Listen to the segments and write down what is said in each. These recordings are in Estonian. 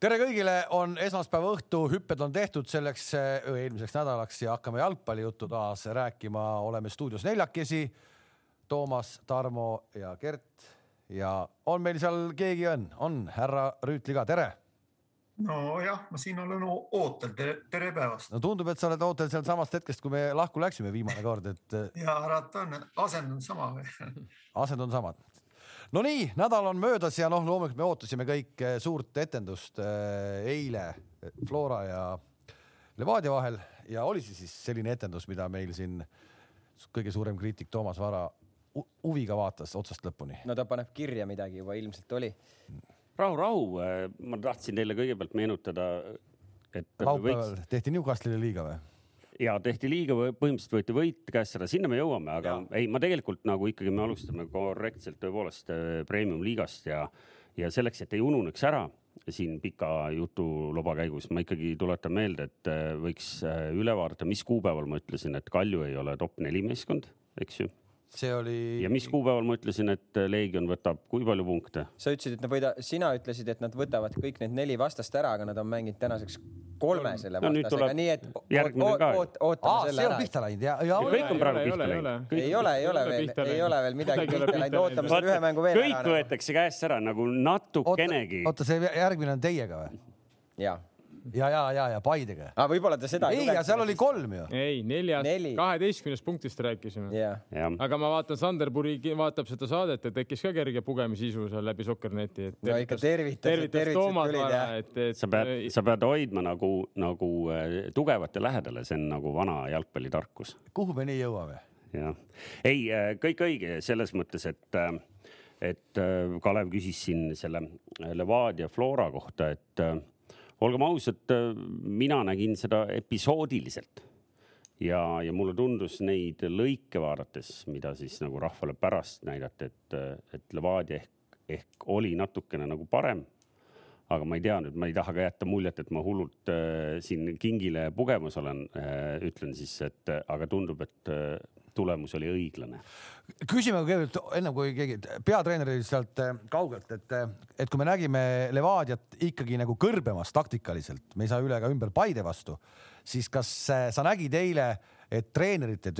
tere kõigile, on esmaspäeva õhtu, hüpped on tehtud selleks eelmiseks nädalaks ja hakkame jalgpallijuttu taas rääkima. oleme stuudios neljakesi. Toomas, Tarmo ja Gert ja on meil seal keegi on, on härra Rüütli ka, tere. nojah, ma siin olen ootel, tere, tere päevast. no tundub, et sa oled ootel sealsamast hetkest, kui me lahku läksime viimane kord, et. ja arvata on, asend on sama või asend on samad no nii, nädal on möödas ja noh, loomulikult me ootasime kõik eh, suurt etendust eh, eile Flora ja Levadia vahel ja oli see siis selline etendus, mida meil siin kõige suurem kriitik Toomas Vara huviga vaatas otsast lõpuni? no ta paneb kirja midagi juba ilmselt oli. rahu, rahu, eh, ma tahtsin teile kõigepealt meenutada, et. laupäeval võiks... tehti Newcastle'ile liiga või? Ja tehti liiga, põhimõtteliselt võeti võit käest ära, sinna me jõuame, aga ja. ei, ma tegelikult nagu ikkagi me alustame korrektselt tõepoolest äh, premium liigast ja, ja selleks, et ei ununeks ära siin pika jutuloba käigus, ma ikkagi tuletan meelde, et äh, võiks äh, üle vaadata, mis kuupäeval ma ütlesin, et Kalju ei ole top neli meeskond, eks ju see oli. ja mis kuupäeval ma ütlesin, et Leegion võtab kui palju punkte? sa ütlesid, et nad võida-, sina ütlesid, et nad võtavad kõik need neli vastast ära, aga nad on mänginud tänaseks kolme selle no, vastasega, nii et ka. ootame selle ära. pihta läinud ja, ja. kõik on praegu pihta läinud. ei ole, ei ole veel, ei ole veel midagi pihta läinud, ootame selle ühe mängu veel ära. kõik võetakse käest ära nagu natukenegi. oota, see järgmine on teiega või? jaa ja, ja, ja, ja Paidega. aga võib-olla ta seda ei, ja seal oli kolm ju. ei, neljas, kaheteistkümnest punktist rääkisime yeah.. aga ma vaatan, Sanderburi vaatab seda saadet ja tekkis ka kerge pugemisisu seal läbi Sokkerneti. no ikka tervitas, tervitused tulid jah. et, et. sa pead, sa pead hoidma nagu, nagu äh, tugevate lähedale, see on nagu vana jalgpallitarkus. kuhu me nii jõuame? jah, ei, äh, kõik õige selles mõttes, et äh, et Kalev küsis siin selle Levadia Flora kohta, et olgem ausad, mina nägin seda episoodiliselt ja, ja mulle tundus neid lõike vaadates, mida siis nagu rahvale pärast näidati, et, et Levadia ehk, ehk oli natukene nagu parem. aga ma ei tea nüüd, ma ei taha ka jätta muljet, et ma hullult äh, siin kingile pugemas olen äh,. ütlen siis, et aga tundub, et äh, tulemus oli õiglane. küsime kõigepealt ennem kui keegi peatreener sealt äh, kaugelt, et, äh, et kui me nägime Levadiat ikkagi nagu kõrbemas taktikaliselt, me ei saa üle ega ümber Paide vastu, siis kas äh, sa nägid eile, et treenerite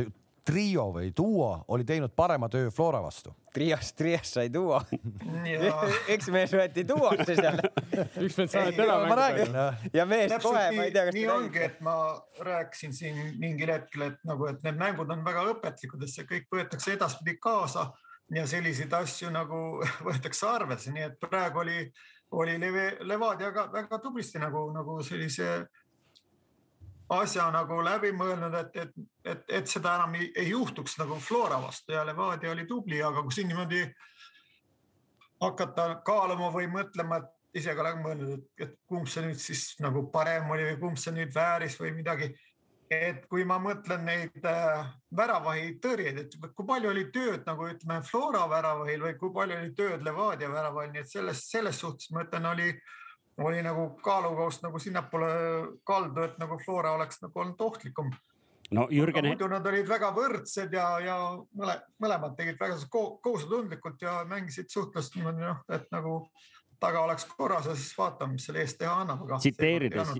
trio või duo oli teinud parema töö Flora vastu. Trios, trios sai duo üks mees võeti duosse seal üks mees saadeti ära. ma räägin. ja mees kohe, ma ei tea, kas. nii ongi, et ma rääkisin siin mingil hetkel, et nagu, et need mängud on väga õpetlikud, et see kõik võetakse edaspidi kaasa ja selliseid asju nagu võetakse arvesse, nii et praegu oli, oli Levadia ka väga tublisti nagu, nagu sellise asja nagu läbi mõelnud, et, et, et, et seda enam ei, ei juhtuks nagu Flora vastu ja Levadia oli tubli, aga kui siin niimoodi hakata kaaluma või mõtlema, et ise ka olen mõelnud, et, et kumb see nüüd siis nagu parem oli või kumb see nüüd vääris või midagi. et kui ma mõtlen neid äh, väravahi tõrjeid, et kui palju oli tööd nagu ütleme Flora väravahil või kui palju oli tööd Levadia väravahil, nii et selles, selles suhtes ma ütlen, oli oli nagu kaalukaust nagu sinnapoole kaldu, et nagu Flora oleks nagu olnud ohtlikum. no Jürgen. muidu nad olid väga võrdsed ja, ja mõle, mõlemad tegid väga kohusetundlikult ja mängisid suhtlust niimoodi noh, et nagu taga oleks korras ja siis vaatame, mis selle eest teha annab. tsiteerides,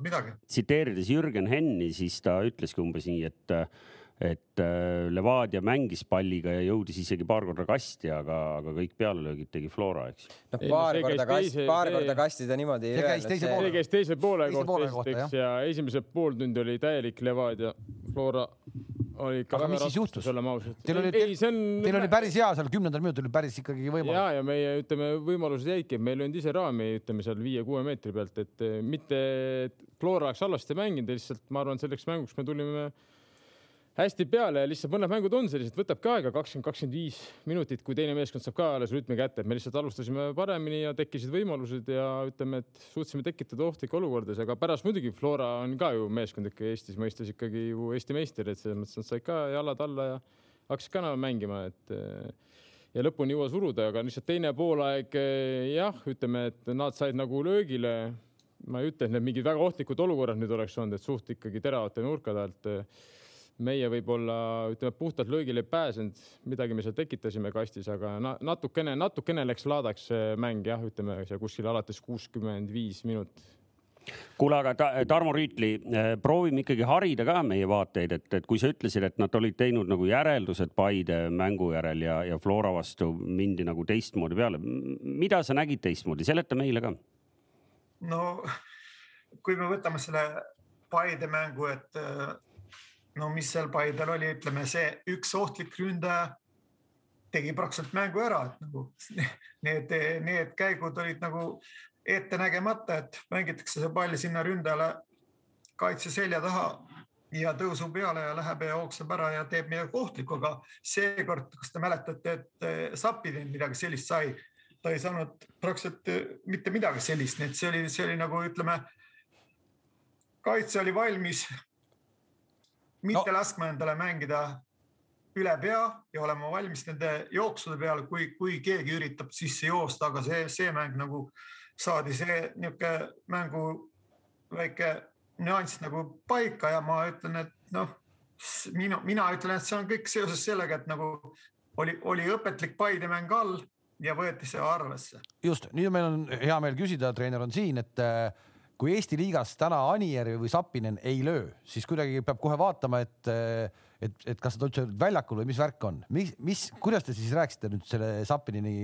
tsiteerides Jürgen Henni, siis ta ütleski umbes nii, et et äh, Levadia mängis palliga ja jõudis isegi paar korda kasti, aga, aga kõik pealelöögid tegi Flora, eks. noh, paar korda kasti, paar korda kasti ta niimoodi ei öelnud. see käis teise poole kohta esiteks ja esimese pooltund oli täielik Levadia. Flora oli ikka aga mis siis juhtus? oleme ausad. Teil oli, teil, on... teil oli päris hea seal kümnendal minutil päris ikkagi võimalus. ja, ja meie ütleme, võimalused jäidki, me ei löönud ise raami, ütleme seal viie-kuue meetri pealt, et mitte Flora oleks halvasti mänginud, lihtsalt ma arvan, selleks mänguks me tulime hästi peale ja lihtsalt mõned mängud on sellised, võtab ka aega kakskümmend, kakskümmend viis minutit, kui teine meeskond saab ka alles rütmi kätte, et me lihtsalt alustasime paremini ja tekkisid võimalused ja ütleme, et suutsime tekitada ohtlikke olukordades, aga pärast muidugi Flora on ka ju meeskond ikka Eestis mõistes ikkagi ju Eesti meister, et selles mõttes nad said ka jalad alla ja hakkasid ka mängima, et ja lõpuni jõua suruda, aga lihtsalt teine poolaeg jah, ütleme, et nad said nagu löögile. ma ei ütle, et need mingid väga ohtlikud olukorrad nüüd oleks olnud, et suht ikkagi teravate nurkade alt meie võib-olla ütleme puhtalt löögile ei pääsenud, midagi me seal tekitasime kastis, aga natukene, natukene läks laadaks see mäng jah, ütleme seal kuskil alates kuuskümmend viis minut kuule, aga ta, Tarmo Rüütli, äh, proovime ikkagi harida ka meie vaateid, et, et kui sa ütlesid, et nad olid teinud nagu järeldused Paide mängu järel ja, ja Flora vastu mindi nagu teistmoodi peale. mida sa nägid teistmoodi, seleta meile ka. no kui me võtame selle Paide mängu, et no mis seal Paidel oli, ütleme see üks ohtlik ründaja tegi praktiliselt mängu ära, et nagu need, need käigud olid nagu ettenägemata, et mängitakse see pall sinna ründajale kaitse selja taha ja tõusu peale ja läheb ja jookseb ära ja teeb midagi ohtlikku, aga seekord, kas te mäletate, et eh, Sapinen midagi sellist sai, ta ei saanud praktiliselt eh, mitte midagi sellist, nii et see oli, see oli nagu ütleme, kaitse oli valmis mitte no. laskma endale mängida üle pea ja olema valmis nende jooksude peale, kui, kui keegi üritab sisse joosta, aga see, see mäng nagu saadi see niisugune mängu väike nüanss nagu paika ja ma ütlen, et noh, mina, mina ütlen, et see on kõik seoses sellega, et nagu oli, oli õpetlik Paide mäng all ja võeti see arvesse. just, nüüd meil on hea meel küsida, treener on siin, et äh, kui Eesti liigas täna Anier või Sapinen ei löö, siis kuidagi peab kohe vaatama, et, et, et kas nad üldse väljakul või mis värk on, mis, mis, kuidas te siis rääkisite nüüd selle Sapinini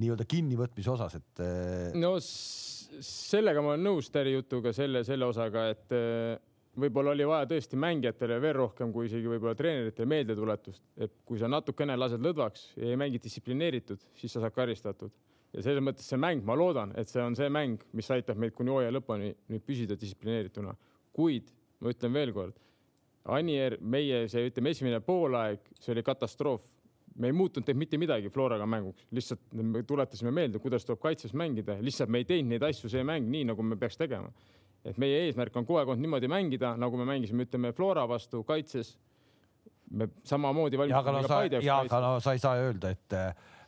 nii-öelda kinnivõtmise osas, et. Äh, no sellega ma olen nõus Täri jutuga selle, selle osaga, et äh, võib-olla oli vaja tõesti mängijatele veel rohkem kui isegi võib-olla treeneritele meeldetuletust, et kui sa natukene lased lõdvaks ja ei mängi distsiplineeritud, siis sa saad karistatud. Ja selles mõttes see mäng, ma loodan, et see on see mäng, mis aitab meid kuni hooaja lõpuni nüüd püsida distsiplineerituna. kuid ma ütlen veel kord, Anier, meie see, ütleme, esimene poolaeg, see oli katastroof me ei muutnud teid mitte midagi Floraga mänguks, lihtsalt me tuletasime meelde, kuidas tuleb kaitses mängida, lihtsalt me ei teinud neid asju, see mäng nii, nagu me peaks tegema. et meie eesmärk on kogu aeg olnud niimoodi mängida, nagu me mängisime, ütleme Flora vastu kaitses. me samamoodi valmistasime ka Paide jaoks. jaa, aga no sa ei saa öelda, et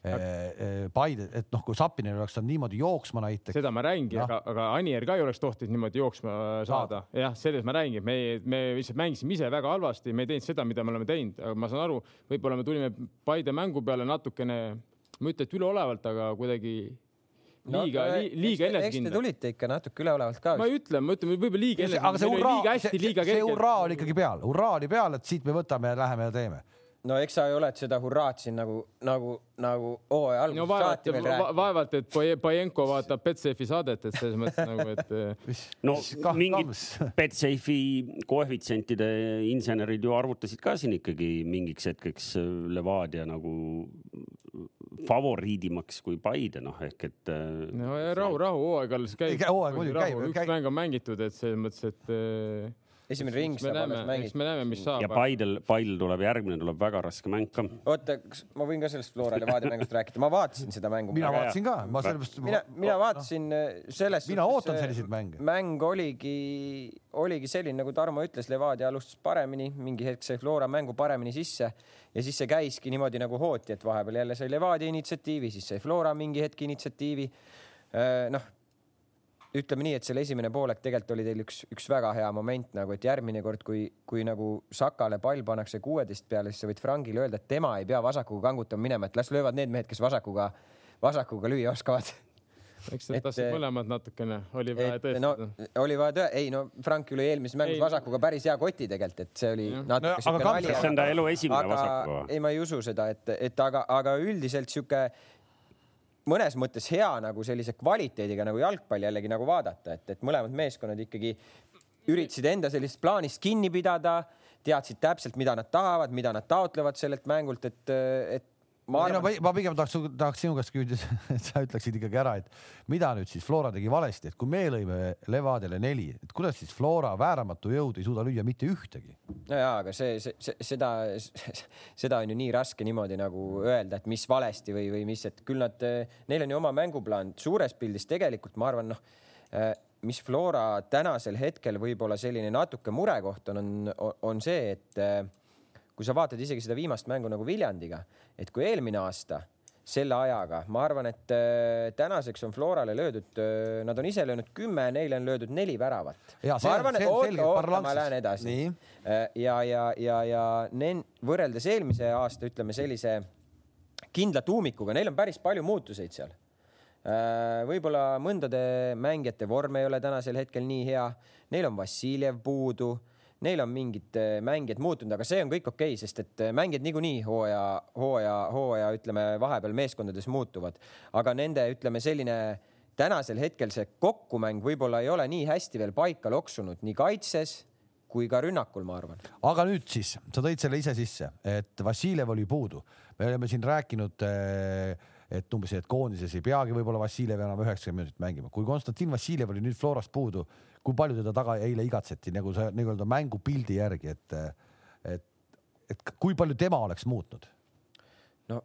Eh, Paide, et noh, kui Sapinen oleks saanud niimoodi jooksma näiteks. seda ma räägingi no., aga, aga Anier ka ei oleks tohtinud niimoodi jooksma saada no.. jah, sellest ma räägin, me, me lihtsalt mängisime ise väga halvasti, me ei teinud seda, mida me oleme teinud, aga ma saan aru, võib-olla me tulime Paide mängu peale natukene, ma ei ütle, et üleolevalt, aga kuidagi liiga no,, liiga enesekindel. te tulite ikka natuke üleolevalt ka. ma ei ütle, ma ütlen võib-olla liiga enesekindel. aga see hurraa, see, see hurraa oli ikkagi peal, hurraa oli peal, et siit me võtame ja läheme ja teeme no eks sa ju oled seda hurraad siin nagu, nagu, nagu hooaja algusest no, saati veel rääkinud. vaevalt, et Pajenko vaatab Betsafe'i saadet, et selles mõttes nagu, et. Eh, no mingid Betsafe'i koefitsientide insenerid ju arvutasid ka siin ikkagi mingiks hetkeks Levadia nagu favoriidimaks kui Paide, noh ehk et. Eh, no ja rahu, rahu, hooaeg alles käib. hooaeg muidugi käib. üks mäng on mängitud, et selles mõttes, et eh, esimene ring saab alles mängitud. me näeme, mis saab. ja Paidel, Paidel tuleb järgmine, tuleb väga raske mäng ka. oota, kas ma võin ka sellest Flora Levadia mängust rääkida, ma vaatasin seda mängu. mina vaatasin ka, ma sellepärast. mina, mina vaatasin no. selles. mina ootan selliseid mänge. mäng oligi, oligi selline, nagu Tarmo ütles, Levadia alustas paremini, mingi hetk sai Flora mängu paremini sisse ja siis see käiski niimoodi nagu hooti, et vahepeal jälle sai Levadia initsiatiivi, siis sai Flora mingi hetk initsiatiivi. Äh, noh ütleme nii, et selle esimene poolek tegelikult oli teil üks, üks väga hea moment nagu, et järgmine kord, kui, kui nagu Sakale pall pannakse kuueteist peale, siis sa võid Frangile öelda, et tema ei pea vasakuga kangutama minema, et las löövad need mehed, kes vasakuga, vasakuga lüüa oskavad eks nad tahtsid eh, mõlemad natukene, oli vaja tõestada no,. oli vaja tõe-, ei no Frank üle eelmises mängus ei. vasakuga päris hea koti tegelikult, et see oli ja. natuke no, siuke nali. see on ta elu esimene vasakuga. ei, ma ei usu seda, et, et aga, aga üldiselt sihuke mõnes mõttes hea nagu sellise kvaliteediga nagu jalgpalli jällegi nagu vaadata, et, et mõlemad meeskonnad ikkagi üritasid enda sellisest plaanist kinni pidada, teadsid täpselt, mida nad tahavad, mida nad taotlevad sellelt mängult, et, et ma arvan. ma pigem tahaks, tahaks sinu käest küsida, et sa ütleksid ikkagi ära, et mida nüüd siis Flora tegi valesti, et kui me lõime Levadiale neli, et kuidas siis Flora vääramatu jõud ei suuda lüüa mitte ühtegi? no ja, aga see, see, see, seda, seda on ju nii raske niimoodi nagu öelda, et mis valesti või, või mis, et küll nad, neil on ju oma mänguplaan suures pildis tegelikult ma arvan, noh mis Flora tänasel hetkel võib-olla selline natuke murekoht on, on, on see, et kui sa vaatad isegi seda viimast mängu nagu Viljandiga, et kui eelmine aasta selle ajaga, ma arvan, et äh, tänaseks on Florale löödud äh,, nad on ise löönud kümme, neile on löödud neli väravat. ma arvan, et oota, oota, ma lähen edasi. Äh, ja, ja, ja, ja nen-, võrreldes eelmise aasta, ütleme sellise kindla tuumikuga, neil on päris palju muutuseid seal võib-olla mõndade mängijate vorm ei ole tänasel hetkel nii hea, neil on Vassiljev puudu neil on mingid mängijad muutunud, aga see on kõik okei okay,, sest et mängijad niikuinii hooaja, hooaja, hooaja ütleme vahepeal meeskondades muutuvad, aga nende ütleme selline tänasel hetkel see kokkumäng võib-olla ei ole nii hästi veel paika loksunud nii kaitses kui ka rünnakul, ma arvan. aga nüüd siis, sa tõid selle ise sisse, et Vassiljev oli puudu, me oleme siin rääkinud äh, et umbes, et koondises ei peagi võib-olla Vassiljev enam üheksakümmend minutit mängima. kui Konstantin Vassiljev oli nüüd Florast puudu, kui palju teda taga eile igatseti nagu see nii-öelda mängupildi järgi, et, et, et kui palju tema oleks muutnud? no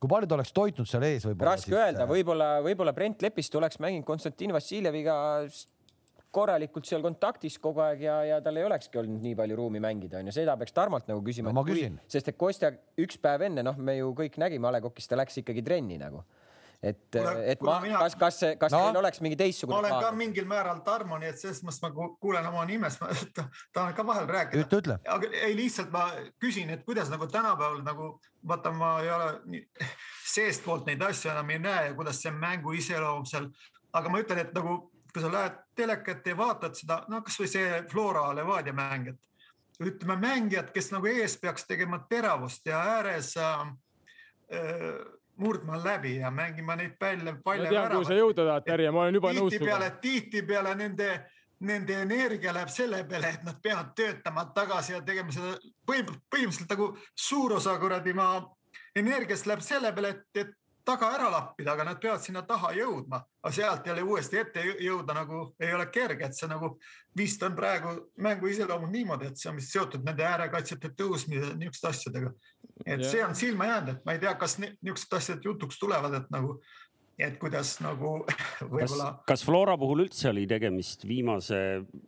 kui palju ta oleks toitnud seal ees võib-olla? raske siis, öelda, võib-olla, võib-olla Brent Lepistu oleks mänginud Konstantin Vassiljeviga korralikult seal kontaktis kogu aeg ja, ja tal ei olekski olnud nii palju ruumi mängida, onju, seda peaks Tarmolt nagu küsima no,. sest et Kostja üks päev enne, noh, me ju kõik nägime A Le Coq'is, ta läks ikkagi trenni nagu et, et ma, mina... kas, kas, kas no. teil oleks mingi teistsugune? ma olen ka mingil määral Tarmo, nii et selles mõttes ma kuulen oma nimest, ma tahan ka vahel rääkida. aga ei, lihtsalt ma küsin, et kuidas nagu tänapäeval nagu vaata, ma ei ole nii, seestpoolt neid asju enam ei näe ja kuidas see mängu iseloom seal, aga ma ütlen, et nagu kui sa lähed telekat ja vaatad seda, no kasvõi see Flora Levadia mäng, et ütleme mängijad, kes nagu ees peaks tegema teravust ja ääres äh, äh murdma läbi ja mängima neid palle. ma tean, kuhu sa jõuda tahad, Terje, ma olen juba nõus. tihtipeale, tihtipeale nende, nende energia läheb selle peale, et nad peavad töötama tagasi ja tegema seda põhimõtteliselt nagu suur osa kuradi ma energiast läheb selle peale, et, et taga ära lappida, aga nad peavad sinna taha jõudma, aga sealt jälle uuesti ette jõuda nagu ei ole kerge, et see nagu vist on praegu mängu iseloomud niimoodi, et see on vist seotud nende äärekaitsjate tõusmise niisuguste asjadega. et ja. see on silma jäänud, et ma ei tea, kas niisugused asjad jutuks tulevad, et nagu, et kuidas nagu võib-olla. kas Flora puhul üldse oli tegemist viimase,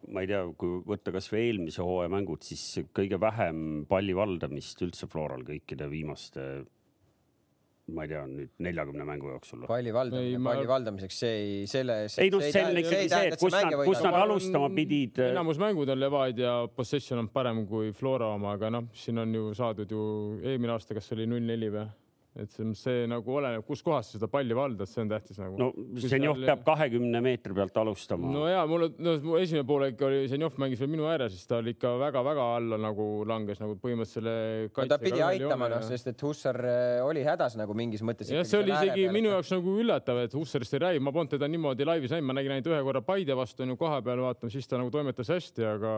ma ei tea, kui võtta kasvõi eelmise hooaja mängud, siis kõige vähem palli valdamist üldse Floral kõikide viimaste ma ei tea, nüüd neljakümne mängu jooksul. palli valdamine, ma... palli valdamiseks, see ei, selle. ei noh, see on ikkagi see, et kus nad, kus nad alustama pidid. enamus mängud on Levadia possession on parem kui Flora oma, aga noh, siin on ju saadud ju eelmine aasta, kas oli null neli või? Et see, see nagu oleneb, kuskohast sa seda palli valdad, see on tähtis nagu. no Zenjov seal... peab kahekümne meetri pealt alustama. no ja mul, no mu esimene poolek oli, Zenjov mängis veel minu ääres, siis ta oli ikka väga-väga alla nagu langes nagu põhimõtteliselt selle. No, ta pidi aitama noh, sest et Hussar äh, oli hädas nagu mingis mõttes. jah, see oli isegi minu jaoks nagu üllatav, et Hussarist ei räägi, ma polnud teda niimoodi laivis näinud, ma nägin ainult ühe korra Paide vastu on ju koha peal vaatama, siis ta nagu toimetas hästi, aga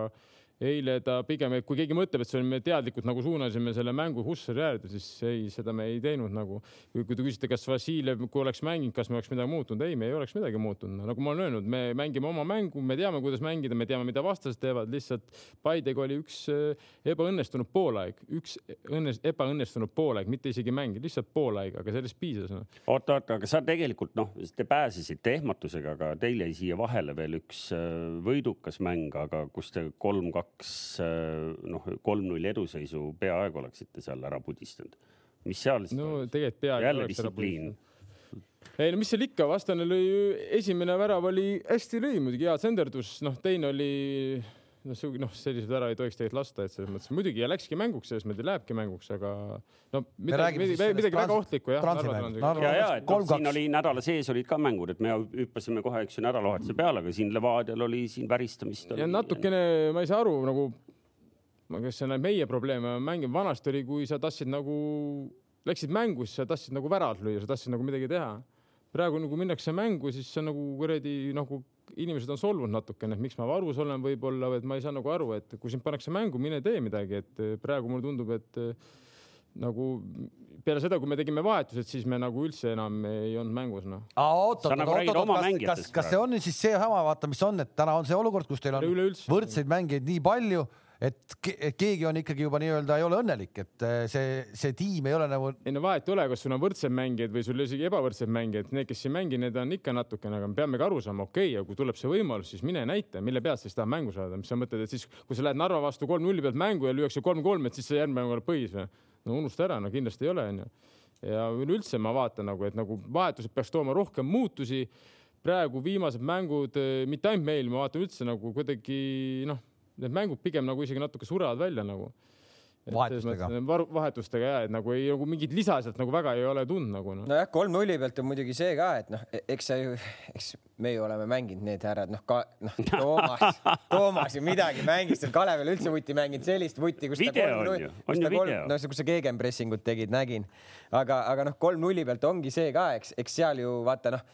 eile ta pigem, kui keegi mõtleb, et see on, me teadlikult nagu suunasime selle mängu Hussari äärde, siis ei, seda me ei teinud nagu. kui te küsite, kas Vassiljev, kui oleks mänginud, kas me oleks midagi muutunud, ei, me ei oleks midagi muutunud, nagu ma olen öelnud, me mängime oma mängu, me teame, kuidas mängida, me teame, mida vastased teevad, lihtsalt Paidega oli üks äh, ebaõnnestunud poolaeg, üks õnnes, ebaõnnestunud poolaeg, mitte isegi mäng, lihtsalt poolaeg, aga sellest piisas no.. oota, oota, aga sa tegelikult noh, te pääsesite ehmatusega, aga teil jäi siia vahele veel üks äh, võidukas mäng, aga kus te kolm-kaks kaks äh, noh, kolm-null eduseisu peaaegu oleksite seal ära pudistanud. mis seal siis? no tegelikult peaaegu jälle distsipliin ei no mis seal ikka, vastane lõi, esimene värav oli hästi lõi muidugi hea senderdus, noh, teine oli noh, see noh, selliseid ära ei tohiks tegelikult lasta, et selles mõttes muidugi ja läkski mänguks, selles mõttes lähebki mänguks, aga no midagi, midagi, midagi väga ohtlikku jah. ja, ja, et noh, siin oli nädala sees olid ka mängud, et me hüppasime kohe, eks ju, nädalavahetuse peale, aga siin Levadial oli siin väristamist. ja natukene ma ei saa aru nagu, kas see on meie probleem, mängime, vanasti oli, kui sa tahtsid nagu, läksid mängu, siis sa tahtsid nagu väravat lüüa, sa tahtsid nagu midagi teha praegu nagu minnakse mängu, siis see on nagu kuradi nagu inimesed on solvunud natukene, et miks ma varus olen võib-olla, et ma ei saa nagu aru, et kui sind pannakse mängu, mine tee midagi, et eh, praegu mulle tundub, et eh, nagu peale seda, kui me tegime vahetused, siis me nagu üldse enam ei olnud mängus, noh. oot, oot, nagu kas, kas, kas see on siis see sama, vaata, mis on, et täna on see olukord, kus teil on võrdseid mängijaid nii palju et keegi on ikkagi juba nii-öelda ei ole õnnelik, et äh, see, see tiim ei ole nagu. ei no vahet ei ole, kas sul on võrdseid mängijaid või sul isegi ebavõrdseid mängijaid, need, kes ei mängi, need on ikka natukene, aga me peamegi aru saama, okei okay,, ja kui tuleb see võimalus, siis mine näita, mille pealt siis tahad mängu saada, mis sa mõtled, et siis kui sa lähed Narva vastu kolm-nulli pealt mängu ja lüüakse kolm-kolm, et siis sa järgmine mäng oled põhis või? no unusta ära, no kindlasti ei ole, onju. ja üleüldse ma vaatan nagu, et nagu vahetused peaks tooma rohkem muutusi. praegu viimased mängud, mitte ainult meil, ma vaatan üldse nagu kuidagi noh need mängud pigem nagu isegi natuke surevad välja nagu. Vahetustega. vahetustega ja, et nagu ei nagu mingit lisa sealt nagu väga ei ole tundnud nagu noh. nojah, kolm nulli pealt on muidugi see ka, et noh, eks sa ju, eks me ju oleme mänginud need härrad, noh ka noh, Toomas Toomas ju midagi mängis seal Kalevel üldse vuti mänginud sellist vuti, kus Video on ju, on ju video. no kus sa gegenpressingut tegid, nägin, aga, aga noh, kolm nulli pealt ongi see ka, eks, eks seal ju vaata noh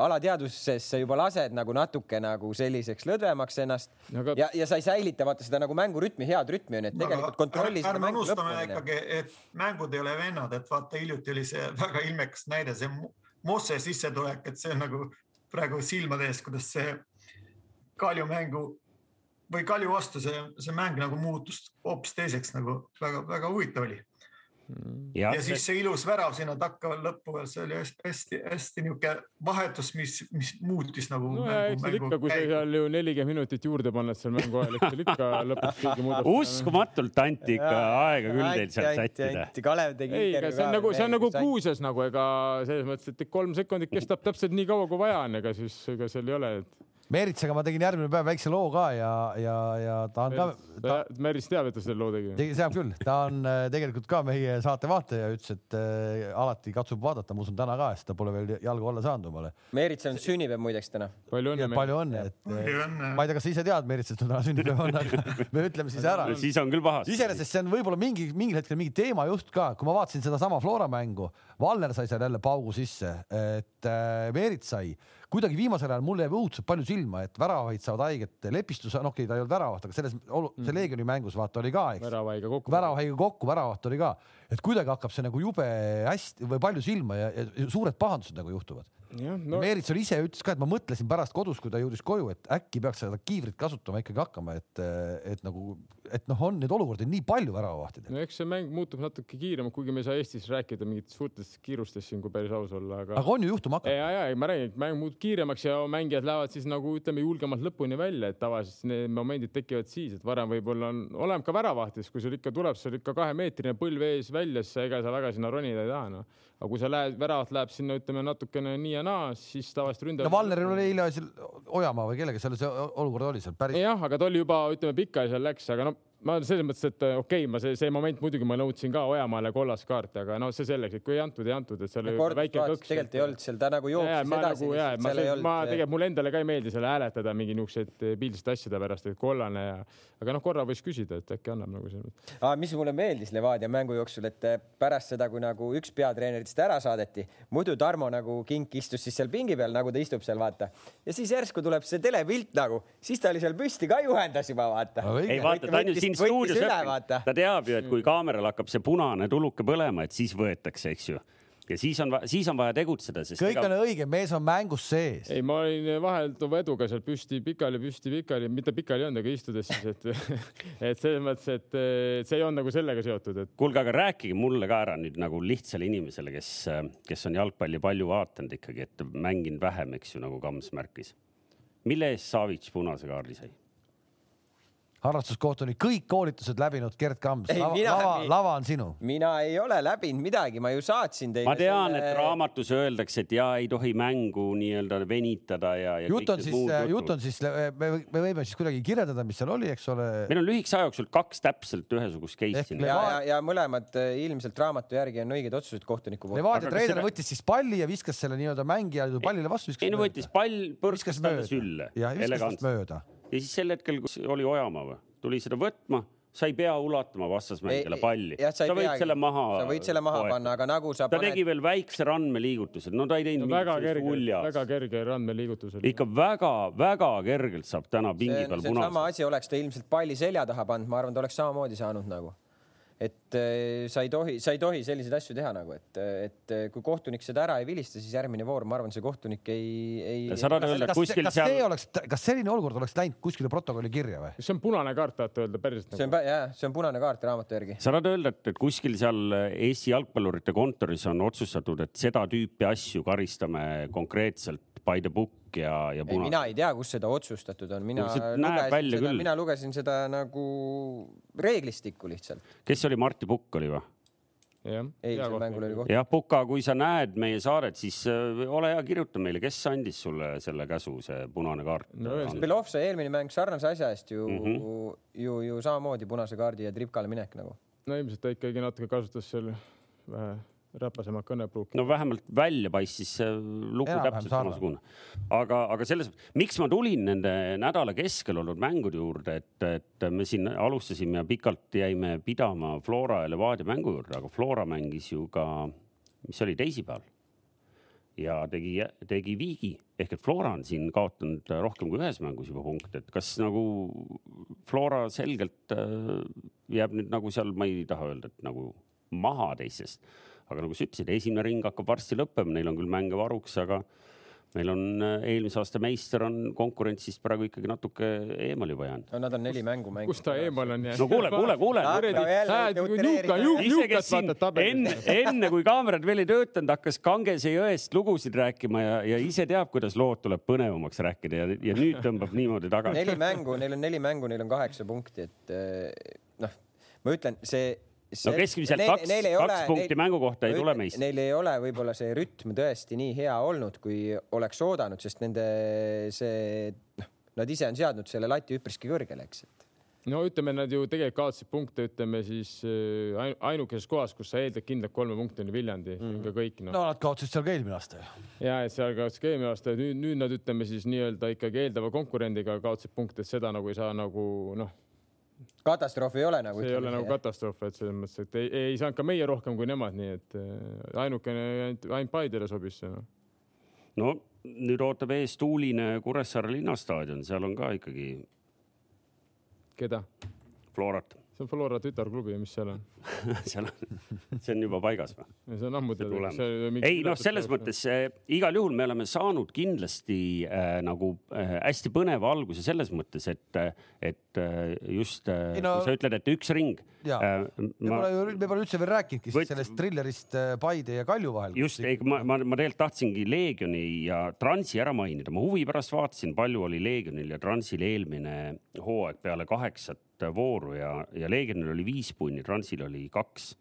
alateadvuses sa juba lased nagu natuke nagu selliseks lõdvemaks ennast No aga... ja, ja sa ei säilita vaata seda nagu mängurütmi, head rütmi onju, et tegelikult kontrolli seda ärme mängu unustame ikkagi, et mängud ei ole vennad, et vaata hiljuti oli see väga ilmekas näide, see Mo- Mosse sissetulek, et see on nagu praegu silmade ees, kuidas see Kalju mängu või Kalju vastu see, see mäng nagu muutus hoopis teiseks nagu väga-väga huvitav oli. Jah ja siis see ilus värav sinna takka lõppu veel, see oli hästi-hästi niisugune vahetus, mis, mis muutis nagu no ja eks seal ikka, kui sa seal ju nelikümmend minutit juurde paned seal mängu ajal, eks seal ikka lõpuks keegi muudab. uskumatult anti ikka aega küll teil sealt sättida. Kalev tegi. ei, ega see on nagu, see on nagu kuuses nagu, ega selles mõttes, et kolm sekundit kestab täpselt nii kaua, kui vaja on, ega siis ega seal ei ole, et Meritsaga ma tegin järgmine päev väikse loo ka ja, ja, ja ta on ka, ta Meris teab, et ta selle loo tegi. teab küll, ta on äh, tegelikult ka meie saate vaataja, ütles, et äh, alati katsub vaadata, ma usun täna ka, sest ta pole veel jalgu alla saanud omale. Meeritsal on sünnipäev muideks täna. palju õnne. palju õnne, et äh, ma ei tea, kas sa ise tead, Merits, et sul täna sünnipäev on, aga me ütleme siis ära. siis on küll pahasti. iseenesest see on võib-olla mingi, mingil hetkel mingi teemajuht ka, kui ma vaatasin sedasama Flora mängu, Valner sai seal jälle paugu sisse, et äh, Merit sai, kuidagi viimasel ajal mulle jääb õudselt palju silma, et väravahid saavad haiget, lepistus, no okei okay,, ta ei olnud väravaht, aga selles olu-, see Leegioni mängus vaata oli ka, eks. väravaiga kokku. väravahaiga kokku, väravaht oli ka, et kuidagi hakkab see nagu jube hästi või palju silma ja, ja suured pahandused nagu juhtuvad no. no. Meerits ise ütles ka, et ma mõtlesin pärast kodus, kui ta jõudis koju, et äkki peaks seda kiivrit kasutama ikkagi hakkama, et, et nagu, et noh, on neid olukordi nii palju väravavahtidel. no eks see mäng muutub natuke kiiremaks, kuigi me ei saa Eestis rääkida mingitest suurtest kiirustest siin, kui päris aus olla, aga. aga on ju juhtuma hakanud. ja, ja, ja ma räägin, et mäng muutub kiiremaks ja mängijad lähevad siis nagu ütleme julgemalt lõpuni välja, et tavaliselt need momendid tekivad siis, et varem võib-olla on, oleneb ka väravahtis, kui sul ikka tuleb seal ikka kahemeetrine põlv ees välja, siis sa ega sa väga sinna ronida ei taha noh. aga kui sa lähed, väravat läheb sinna, ütleme natukene nii ja naa, siis tavaliselt ründaja. no Valneril oli eile seal Ojamaa või kellega seal see olukord oli seal päris. jah, aga ta oli juba, ütleme pikali seal läks, aga no ma selles mõttes, et äh, okei okay,, ma see, see moment muidugi ma nõudsin ka Ojamaale kollast kaarti, aga no see selleks, et kui ei antud, ei antud, et seal oli väike kõks. tegelikult ei olnud seal, ta nagu jooksis ma edasi nagu ma, seal ei ma olnud. tegelikult mulle endale ka ei meeldi selle hääletada mingi niisuguseid piilsete asjade pärast, et kollane ja, aga noh, korra võiks küsida, et äkki annab nagu. Ah, mis mulle meeldis Levadia mängu jooksul, et eh, pärast seda, kui nagu üks peatreeneritest ära saadeti, muidu Tarmo nagu kink istus siis seal pingi peal, nagu ta istub seal, vaata. ja siis järsku tuleb see telepilt nagu, siis ta oli seal püsti ka juhendas juba, vaata. ei vaata, ta on ju siin stuudios üle, õppinud, vaata. ta teab ju, et kui kaameral hakkab see punane tuluke põlema, et siis võetakse, eks ju. ja siis on, siis on vaja tegutseda, sest kõik on õige, mees on mängus sees. ei, ma olin vahelduva eduga seal püsti pikali, püsti pikali, mitte pikali ei olnud, aga istudes siis, et et selles mõttes, et et see ei olnud nagu sellega seotud, et kuulge, aga rääkige mulle ka ära nüüd nagu lihtsale inimesele, kes, kes on jalgpalli palju vaadanud ikkagi, et mänginud vähem, eks ju, nagu Kams märkis. mille eest Savits punase kaardi sai? Harrastuskohtuni kõik koolitused läbinud Gerd Kams, lava, lava, lava on sinu. mina ei ole läbinud midagi, ma ju saatsin teile. ma tean, et raamatus öeldakse, et ja ei tohi mängu nii-öelda venitada ja, ja. jutt on siis, jutt on siis, me, me võime siis kuidagi kirjeldada, mis seal oli, eks ole. meil on lühikese aja jooksul kaks täpselt ühesugust case'i. ja, ja, ja mõlemad eh, ilmselt raamatu järgi on õiged otsused kohtuniku poolt. Levadia treener selle- võttis siis palli ja viskas selle nii-öelda mängija pallile vastu. ei no võttis pall, põrskas talle sülle. ja viskas mööda. Ja siis sel hetkel, kus oli Ojamaa või, tuli seda võtma, sa ei pea ulatama vastasmängijale palli. sa ei võid peagi. selle maha. sa võid selle maha panna, aga nagu sa ta paned tegi veel väikse randmeliigutuse, no ta ei teinud väga mingisugust kerge, väga kerge randmeliigutus oli. ikka väga-väga kergelt saab täna pingi peal on sama asi, oleks ta ilmselt palli selja taha pannud, ma arvan, ta oleks samamoodi saanud nagu. Et eh, sa ei tohi, sa ei tohi selliseid asju teha nagu, et, et eh, kui kohtunik seda ära ei vilista, siis järgmine voor, ma arvan, see kohtunik ei, ei. sa tahad öelda, et kas, kuskil kas see seal, oleks, kas selline olukord oleks läinud kuskile protokolli kirja või? see on punane kaart, tahate öelda päriselt see on nagu?, jah, see on punane kaart raamatu järgi. sa tahad öelda, et, et kuskil seal Eesti jalgpallurite kontoris on otsustatud, et seda tüüpi asju karistame konkreetselt by the book ja, ja ei, mina ei tea, kus seda otsustatud on, mina lugesin seda, küll. mina lugesin seda nagu reeglistikku lihtsalt. kes see oli, Martti Pukk oli või? jah. eilsel mängul oli koht. jah, Puka, kui sa näed meie saadet, siis äh, ole hea, kirjuta meile, kes andis sulle selle käsu, see punane kaart No? Belov sai eelmine mäng sarnase asja eest ju mm. -hmm. ju, ju samamoodi punase kaardi ja tripkale minek nagu. no ilmselt ta ikkagi natuke kasutas seal vähe räpasemat kõnepruuki. no vähemalt välja paistis lugu Enam-vähem täpselt samasugune. aga, aga selles, miks ma tulin nende nädala keskel olnud mängude juurde, et, et me siin alustasime ja pikalt jäime pidama Flora ja Levadia mängu juurde, aga Flora mängis ju ka, mis oli, teisipäeval. ja tegi, tegi viigi ehk et Flora on siin kaotanud rohkem kui ühes mängus juba punkte, et kas nagu Flora selgelt äh, jääb nüüd nagu seal, ma ei taha öelda, et nagu maha teistest aga nagu sa ütlesid, esimene ring hakkab varsti lõppema, neil on küll mänge varuks, aga meil on äh, eelmise aasta meister on konkurentsist praegu ikkagi natuke eemal juba jäänud. no nad on neli mängu mänginud. kus ta eemal on jäänud? no kuule, kuule, kuule. enne, enne kui kaamerad veel ei töötanud, hakkas Kangese jõest lugusid rääkima ja, ja ise teab, kuidas lood tuleb põnevamaks rääkida ja, ja nüüd tõmbab niimoodi tagasi. neli mängu, neil on neli mängu, neil on kaheksa punkti, et noh, ma ütlen, see no keskmiselt neil, kaks, kaks ole, punkti neil, mängu kohta ei tule meist. Neil ei ole võib-olla see rütm tõesti nii hea olnud, kui oleks oodanud, sest nende see, noh, nad ise on seadnud selle lati üpriski kõrgele, eks, et no ütleme, nad ju tegelikult kaotasid punkte, ütleme siis äh, ainukeses kohas, kus sa eeldad kindlalt kolme punkti on Viljandi mm. ja kõik no.. no nad kaotasid seal ka eelmine aasta ju. ja, et seal kaotasid ka eelmine aasta, nüüd, nüüd nad ütleme siis nii-öelda ikkagi eeldava konkurendiga kaotasid punkte, et seda nagu ei saa nagu noh katastroof ei ole nagu. see ei ole nagu katastroof, et selles mõttes, et ei, ei saanud ka meie rohkem kui nemad, nii et äh, ainukene ainult, ainult Paidele sobis see no.. no nüüd ootab ees tuuline Kuressaare linnastaadion, seal on ka ikkagi. keda? Florat see on Flora tütarklubi mis seal on seal on, see on juba paigas või? see on ammu teada. ei noh, selles mõttes äh, igal juhul me oleme saanud kindlasti äh, nagu äh, hästi põneva alguse selles mõttes, et, et äh, just äh, no, kui sa ütled, et üks ring. Äh, me ma... pole, me pole üldse veel rääkinudki Võt... sellest trillerist äh, Paide ja Kalju vahel. just, ei, ma, ma, ma tegelikult tahtsingi Leegioni ja Transi ära mainida, ma huvi pärast vaatasin, palju oli Leegionil ja Transil eelmine hooaeg peale kaheksat vooru ja, ja Leegionil oli viis punni, Transil oli kaks.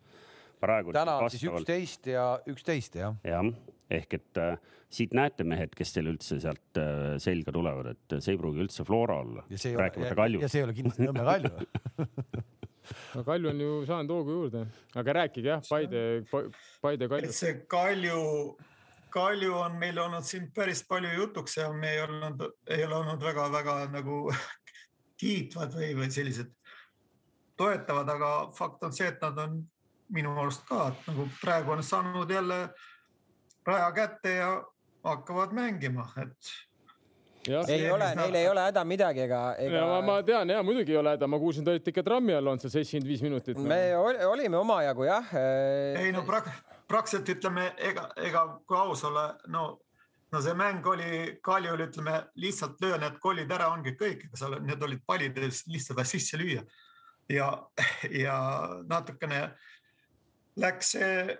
täna on siis üksteist ja üksteist jah? jah, ehk et äh, siit näete mehed, kes teil üldse sealt äh, selga tulevad, et see ei pruugi üldse Flora olla. rääkimata Kaljust. ja see ei ole kindlasti Nõmme Kalju no Kalju on ju saanud hoogu juurde, aga rääkige jah, Paide, Paide Kalju. see Kalju, Kalju on meil olnud siin päris palju jutuks ja me ei olnud, ei ole olnud väga-väga nagu kiitvad või, või sellised toetavad, aga fakt on see, et nad on minu arust ka nagu praegu on saanud jälle raja kätte ja hakkavad mängima, et Ja, ei ole, neil ei ole häda midagi ega, ega.... Ma, ma tean ja muidugi ei ole häda, ma kuulsin, te olite ikka trammi all olnud seal seitsekümmend viis minutit. me olime omajagu jah. ei no prak, praktiliselt ütleme, ega, ega kui aus olla, no no see mäng oli Kaljul, ütleme lihtsalt löö need kollid ära, ongi kõik, ega seal need olid pallid, lihtsalt sisse lüüa. ja, ja natukene läks see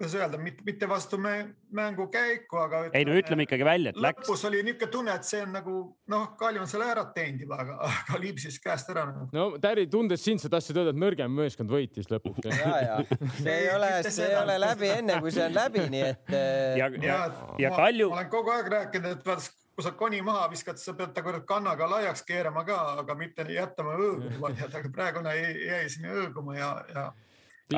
kuidas öelda, mitte vastu mängu käiku, aga. ei no ütleme ikkagi välja, et läks. lõpus oli niisugune tunne, et see on nagu noh, Kalju on selle ära teinud juba, aga, aga liibsis käest ära. no Täri, tundes sind, sa tahtsid öelda, et nõrgem meeskond võitis lõpuks. ja, ja see ei ole, see ei ole läbi enne, kui see on läbi, nii et. ja, ja, ja Kalju. ma olen kogu aeg rääkinud, et vaata kui sa koni maha viskad, sa pead ta kurat kannaga laiaks keerama ka, aga mitte jätma õõguma, aga praegu jäi sinna õõguma ja, ja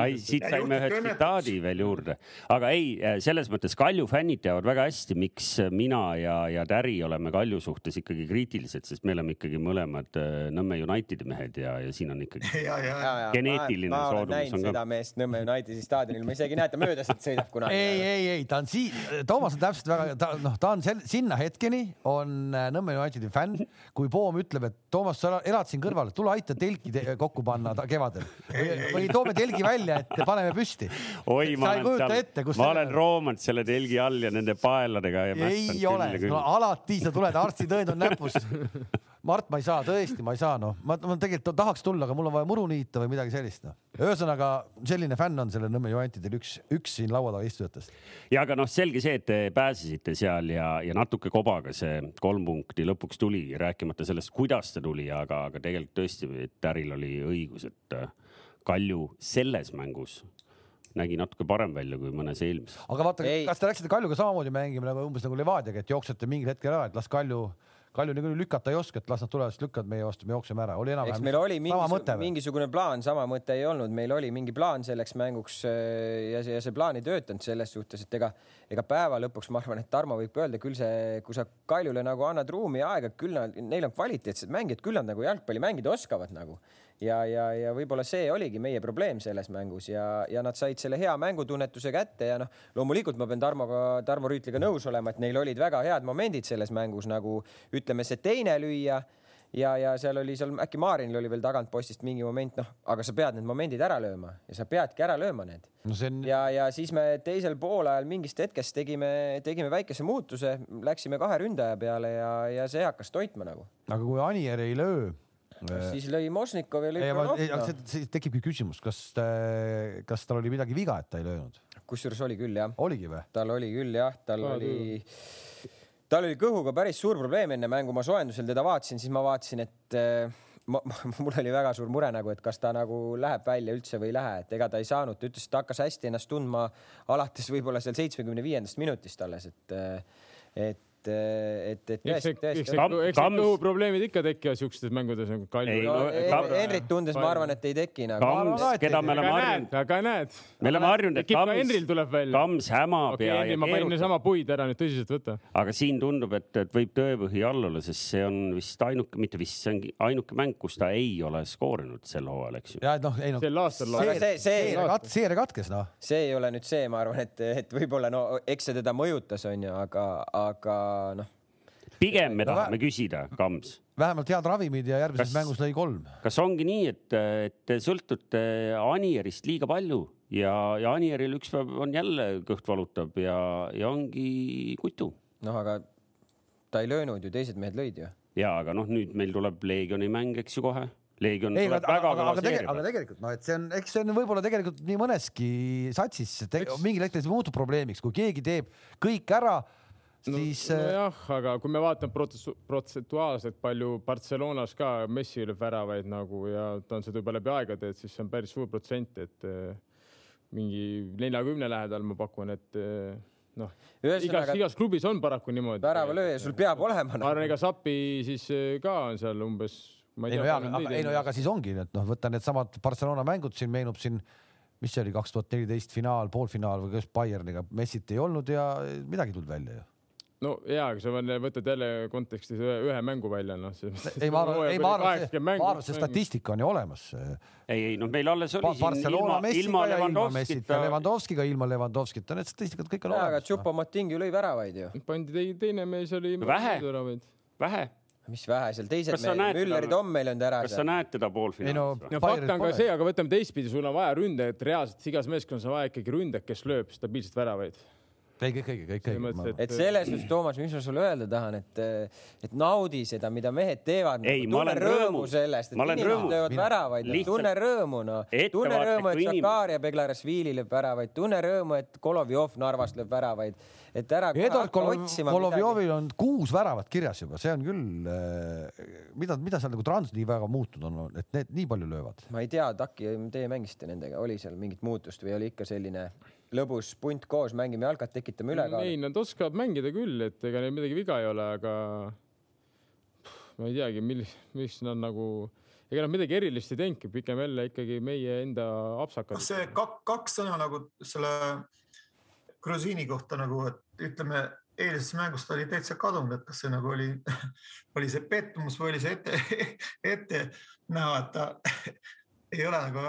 ai, siit saime ühe tsitaadi veel juurde, aga ei, äh, selles mõttes Kalju fännid teavad väga hästi, miks mina ja, ja Täri oleme Kalju suhtes ikkagi kriitilised, sest me oleme ikkagi mõlemad äh, Nõmme Unitedi mehed ja, ja siin on ikkagi ja, ja, ja. geneetiline soodumus on ka. seda meest Nõmme Unitedi staadionil, ma isegi ei näe, et ta mööda sealt sõidab kunagi. ei, ei, ei, ta on siin, Toomas on täpselt väga, ta noh, ta on sel, sinna hetkeni on äh, Nõmme Unitedi fänn, kui Poom ütleb, et Toomas, sa elad siin kõrval, tule aita telki te kokku panna kevadel või, või toome telgi välja välja, et paneme püsti. oi, ma olen seal, ma olen roomanud selle telgi all ja nende paeladega. ei ole, no alati sa tuled, arstitõend on näpus Mart, ma ei saa, tõesti, ma ei saa, noh, ma, ma tegelikult tahaks tulla, aga mul on vaja muru niita või midagi sellist, noh. ühesõnaga selline fänn on sellel Nõmme Juventidel üks, üks siin laua taga istujatest. ja aga noh, selge see, et te pääsesite seal ja, ja natuke kobaga see kolm punkti lõpuks tuli, rääkimata sellest, kuidas ta tuli, aga, aga tegelikult tõesti, et Äril oli õigus, et Kalju selles mängus nägi natuke parem välja kui mõnes eelmises. aga vaata, kas te läksite Kaljuga samamoodi mängima nagu umbes nagu Levadiaga, et jooksete mingil hetkel ära, et las Kalju, Kalju niikuinii lükata ei oska, et las nad tulevad, siis lükkavad meie vastu, me jookseme ära, oli eks enam-vähem meil oli sama mõte mingisugune, või? mingisugune plaan, sama mõte ei olnud, meil oli mingi plaan selleks mänguks äh, ja see, ja see plaan ei töötanud selles suhtes, et ega, ega päeva lõpuks ma arvan, et Tarmo võib öelda küll see, kui sa Kaljule nagu annad ruumi ja aega, küll nad, neil on kvaliteetsed mängijad, küll nad nagu jalgpalli mängida oskavad nagu ja, ja, ja võib-olla see oligi meie probleem selles mängus ja, ja nad said selle hea mängutunnetuse kätte ja noh, loomulikult ma pean Tarmoga, Tarmo Rüütliga nõus olema, et neil olid väga head momendid selles mängus nagu ütleme, see teine lüüa ja, ja seal oli seal äkki Maarinil oli veel tagantpostist mingi moment, noh, aga sa pead need momendid ära lööma ja sa peadki ära lööma need no on, ja, ja siis me teisel poolajal mingist hetkest tegime, tegime väikese muutuse, läksime kahe ründaja peale ja, ja see hakkas toitma nagu. aga kui Anier ei löö. Siis lõi Mošnikov ja lõi Kronovka. tekibki küsimus, kas, kas tal oli midagi viga, et ta ei löönud? kusjuures oli küll jah, oligi või? tal oli küll jah, tal Aa, oli, tal oli kõhuga päris suur probleem enne mängu, ma soojendusel teda vaatasin, siis ma vaatasin, et äh, ma, ma, mul oli väga suur mure nagu, et kas ta nagu läheb välja üldse või ei lähe, et ega ta ei saanud, ta ütles, et ta hakkas hästi ennast tundma alates võib-olla seal seitsmekümne viiendast minutist alles, et, et, et, et see tõesti,, tõesti eks need kõhuprobleemid ikka tekivad siukestes mängudes nagu Kalju no no, Henrit tundes ma arvan, et ei teki nagu. Kams keda me oleme aga näed harjunud,, aga näed. me oleme harjunud, et Kams Henril, tuleb välja. Kams hämab okei, ja, ma panin niisama puid ära nüüd tõsiselt võtta. aga siin tundub, et, et võib tõepõhi all olla, sest see on vist ainuke, mitte vist, see ongi ainuke mäng, kus ta ei ole skoorinud sel hooajal, eks ju. ja et noh, ei noh, sel aastal see, see, seire katkes noh. see ei ole nüüd see, ma arvan, et, et võib-olla no eks see teda mõjutas, onju, aga, aga noh, pigem me No tahame küsida, Kams, vähemalt head ravimid ja järgmises Kas- mängus lõi kolm. kas ongi nii, et, et te sõltute Anierist liiga palju ja, ja Anieril üks päev on jälle kõht valutab ja, ja ongi kutu noh, aga ta ei löönud ju, teised mehed lõid ju. ja aga noh, nüüd meil tuleb Leegioni mäng, eks ju kohe. Leegion ei, aga, tuleb väga aga, kõva aga, tege, seeria aga tegelikult noh, et see on, eks see on võib-olla tegelikult nii mõneski satsis, mingil hetkel see muutub probleemiks, kui keegi teeb kõik ära, no, siis äh, no, nojah, aga kui me vaatame prots- protsentuaalselt palju Barcelonas ka Messi lööb väravaid nagu ja ta on seda juba läbi aegade, et siis see on päris suur protsent, et eh, mingi neljakümne lähedal ma pakun, et eh, noh, igas, igas klubis on paraku niimoodi. väravalööja sul peab olema ma arvan, ega Sapi siis ka on seal umbes. ei no jaa, aga ei no jaa, aga siis ongi, et noh, võta needsamad Barcelona mängud siin meenub siin, mis see oli, kaks tuhat neliteist finaal, poolfinaal või kas Bayerniga, Messit ei olnud ja midagi ei tulnud välja ju. No jaa, aga sa võtad jälle kontekstis ühe, ühe mängu välja, noh. ei, ma arvan, ei ma arvan, ma arvan, see statistika on ju olemas. ei, ei noh, meil alles oli siin Barcelona ilma, ilma ja ja Levandovskita. Levandovskiga, ilma Levandovskita, need statistikad kõik on aga olemas. noh. Tšupo-Moting ju lõi väravaid ju. pandi tei- teine mees oli. Vähe. vähe, mis vähe seal teised näed Mülleri Tom meil on ära kas sa näed teda no poolfinaalis või? no fakt on ka see, aga võtame teistpidi, sul on vaja ründajat, reaalselt igas meeskonnas on vaja ikkagi ründajat, kes lööb stabiilselt väravaid. ei, kõik, kõik, kõik, kõik. et selles suhtes, Toomas, mis ma sulle öelda tahan, et, et naudi seda, mida mehed teevad. Ei, ma tunne olen rõõmu sellest, et Ma inimesed rõõmus. löövad väravaid, tunne rõõmu noh, tunne rõõmu, et Zakaria Beglarasvili lööb väravaid, tunne rõõmu, et Kolovjov Narvast lööb väravaid, et ära Eduard hakka Kolov- otsima Kolovjovil on kuus väravat kirjas juba, see on küll, mida, mida seal nagu Trans nii väga muutunud on, et need nii palju löövad? ma ei tea, Taki, teie mängisite nendega, oli seal mingit muutust või oli ikka selline lõbus punt koos, mängime jalkat, tekitame ei, ülekaalu? nad oskavad mängida küll, et ega neil midagi viga ei ole, aga pff, ma ei teagi, millis, mis nad nagu, ega nad midagi erilist ei teinudki, pigem jälle ikkagi meie enda apsakad kas. see kak, kaks sõna nagu selle Grusiini kohta nagu, et ütleme, eilses mängus ta oli täitsa kadunud, et kas see nagu oli, oli see pettumus või oli see ette, ette näha, et ta ei ole nagu,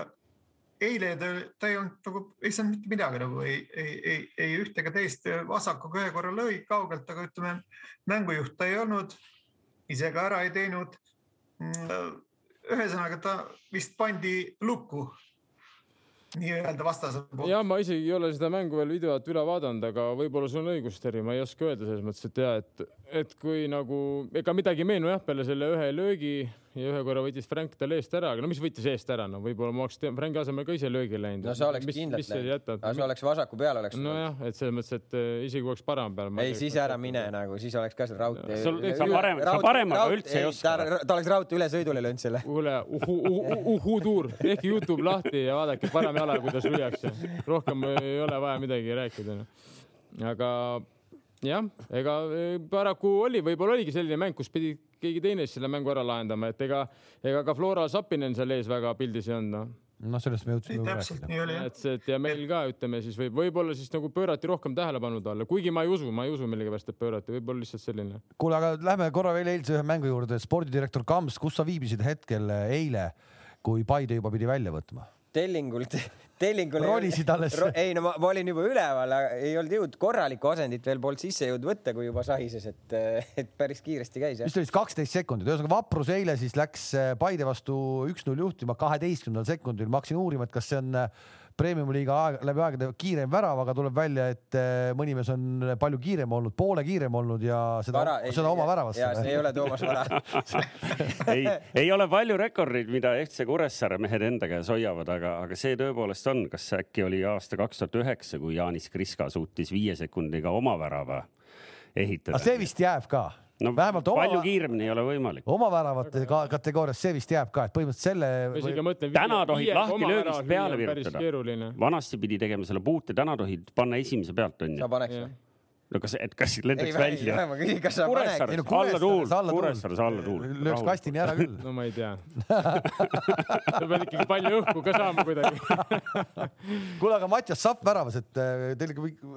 eile ta, ta ei olnud nagu, ei saanud mitte midagi nagu ei, ei, ei, ei ühte ega teist, vasakuga ühe korra lõi kaugelt, aga ütleme, mängujuht ta ei olnud, ise ka ära ei teinud. ühesõnaga ta vist pandi lukku nii-öelda vastase poolt. ja ma isegi ei ole seda mängu veel videot üle vaadanud, aga võib-olla sul on õigus, Terri, ma ei oska öelda selles mõttes, et ja et, et kui nagu ega midagi ei meenu jah, peale selle ühe löögi ja ühe korra võttis Frank tal eest ära, aga no mis võttis eest ära, no võib-olla ma oleks Franki asemel ka ise löögi läinud. no sa oleks kindlalt läinud, aga sa oleks vasaku peal oleks. nojah, et selles mõttes, et eh, isegi kui oleks parem peal. ei, siis ära mine nagu, siis oleks ka seal raudtee. Sa parem- sa paremaga üldse ei oska. ta, oleks raudtee üle sõidule löönud selle. kuule, uhutuur, tehke Youtube lahti ja vaadake parem jalaga, kuidas lüüakse. rohkem ei ole vaja midagi rääkida. aga jah, ega eh, paraku oli, võib-olla oligi selline mäng, kus pidi keegi teine siis selle mängu ära lahendama, et ega, ega ka Flora Sapinen seal ees väga pildis ei olnud, noh. noh, sellest me jõudsime juba täpselt rääkida. nii oli jah. et see, et ja meil ka ütleme siis võib, võib-olla siis nagu pöörati rohkem tähelepanu talle, kuigi ma ei usu, ma ei usu millegipärast, et pöörati, võib-olla lihtsalt selline. kuule, aga lähme korra veel eilse ühe mängu juurde. spordidirektor Kams, kus sa viibisid hetkel eile, kui Paide juba pidi välja võtma? Tellingul, Tellingul. Ronisid alles. ei no ma, ma olin juba üleval, ei olnud jõudnud korralikku asendit veel polnud sisse jõudnud võtta, kui juba sahises, et, et päris kiiresti käis vist oli siis kaksteist sekundit, ühesõnaga Vaprus eile siis läks Paide vastu üks-null juhtima kaheteistkümnendal sekundil. ma hakkasin uurima, et kas see on premium-liiga aeg, läbi aegade kiirem värav, aga tuleb välja, et äh, mõni mees on palju kiirem olnud, poole kiirem olnud ja seda, seda oma väravasse ja see ei. ole Toomas Vara. ei, ei ole palju rekordeid, mida FC Kuressaare mehed enda käes hoiavad, aga, aga see tõepoolest on, kas äkki oli aasta kaks tuhat üheksa, kui Jaanis Kriska suutis viie sekundiga oma värava ehitada. aga see vist jääb ka no vähemalt oma- palju kiiremini ei ole võimalik. oma väravate ka kategoorias, see vist jääb ka, et põhimõtteliselt selle mõtlen. Täna tohib lahti löögist peale päris virutada. keeruline. vanasti pidi tegema selle puute, täna tohid panna esimese pealt sa onju. paneks või? no kas, et kas lendaks välja? sa Kuressaares alla tuul, Kuressaares alla tuul. Kuressaares alla tuul. lööks kastini ära küll. no ma ei tea. sa pead ikkagi palju õhku ka saama kuidagi. kuule, aga Mattias Sapp väravas, et äh, teil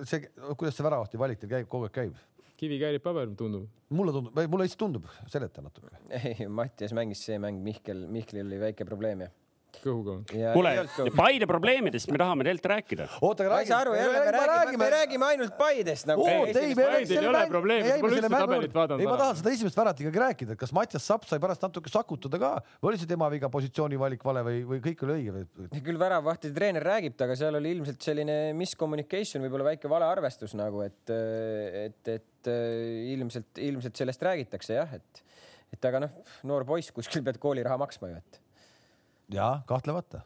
see, kuidas see väravahti valik teil käib, kogu aeg käib? Kivi käärib paber, tundub. mulle tundub, mulle lihtsalt tundub, seleta natuke. ei, Mattias mängis see mäng Mihkel, Mihklil oli väike probleem ja. kõhuga. kuule, Paide probleemidest me tahame teilt rääkida. oota, aga ma ei saa aru, jälle me räägime, me räägime ainult Paidest nagu. oot, ei, Paidel ei ole probleemi, pole üldse tabelit vaadanud ei, ma tahan seda esimest värat ikkagi rääkida, et kas Mattias Sapp sai pärast natuke sakutada ka või oli see tema viga, positsiooni valik vale või, või kõik oli õige või? küll väravvahtide treener räägib, aga seal oli ilmselt selline miscommunication, võib-olla väike valearvestus nagu, et, et, et äh, ilmselt, ilmselt sellest räägitakse jah, et, et aga noh, noor poiss kuskil pead kooliraha maksma ju, et. jaa, kahtlemata.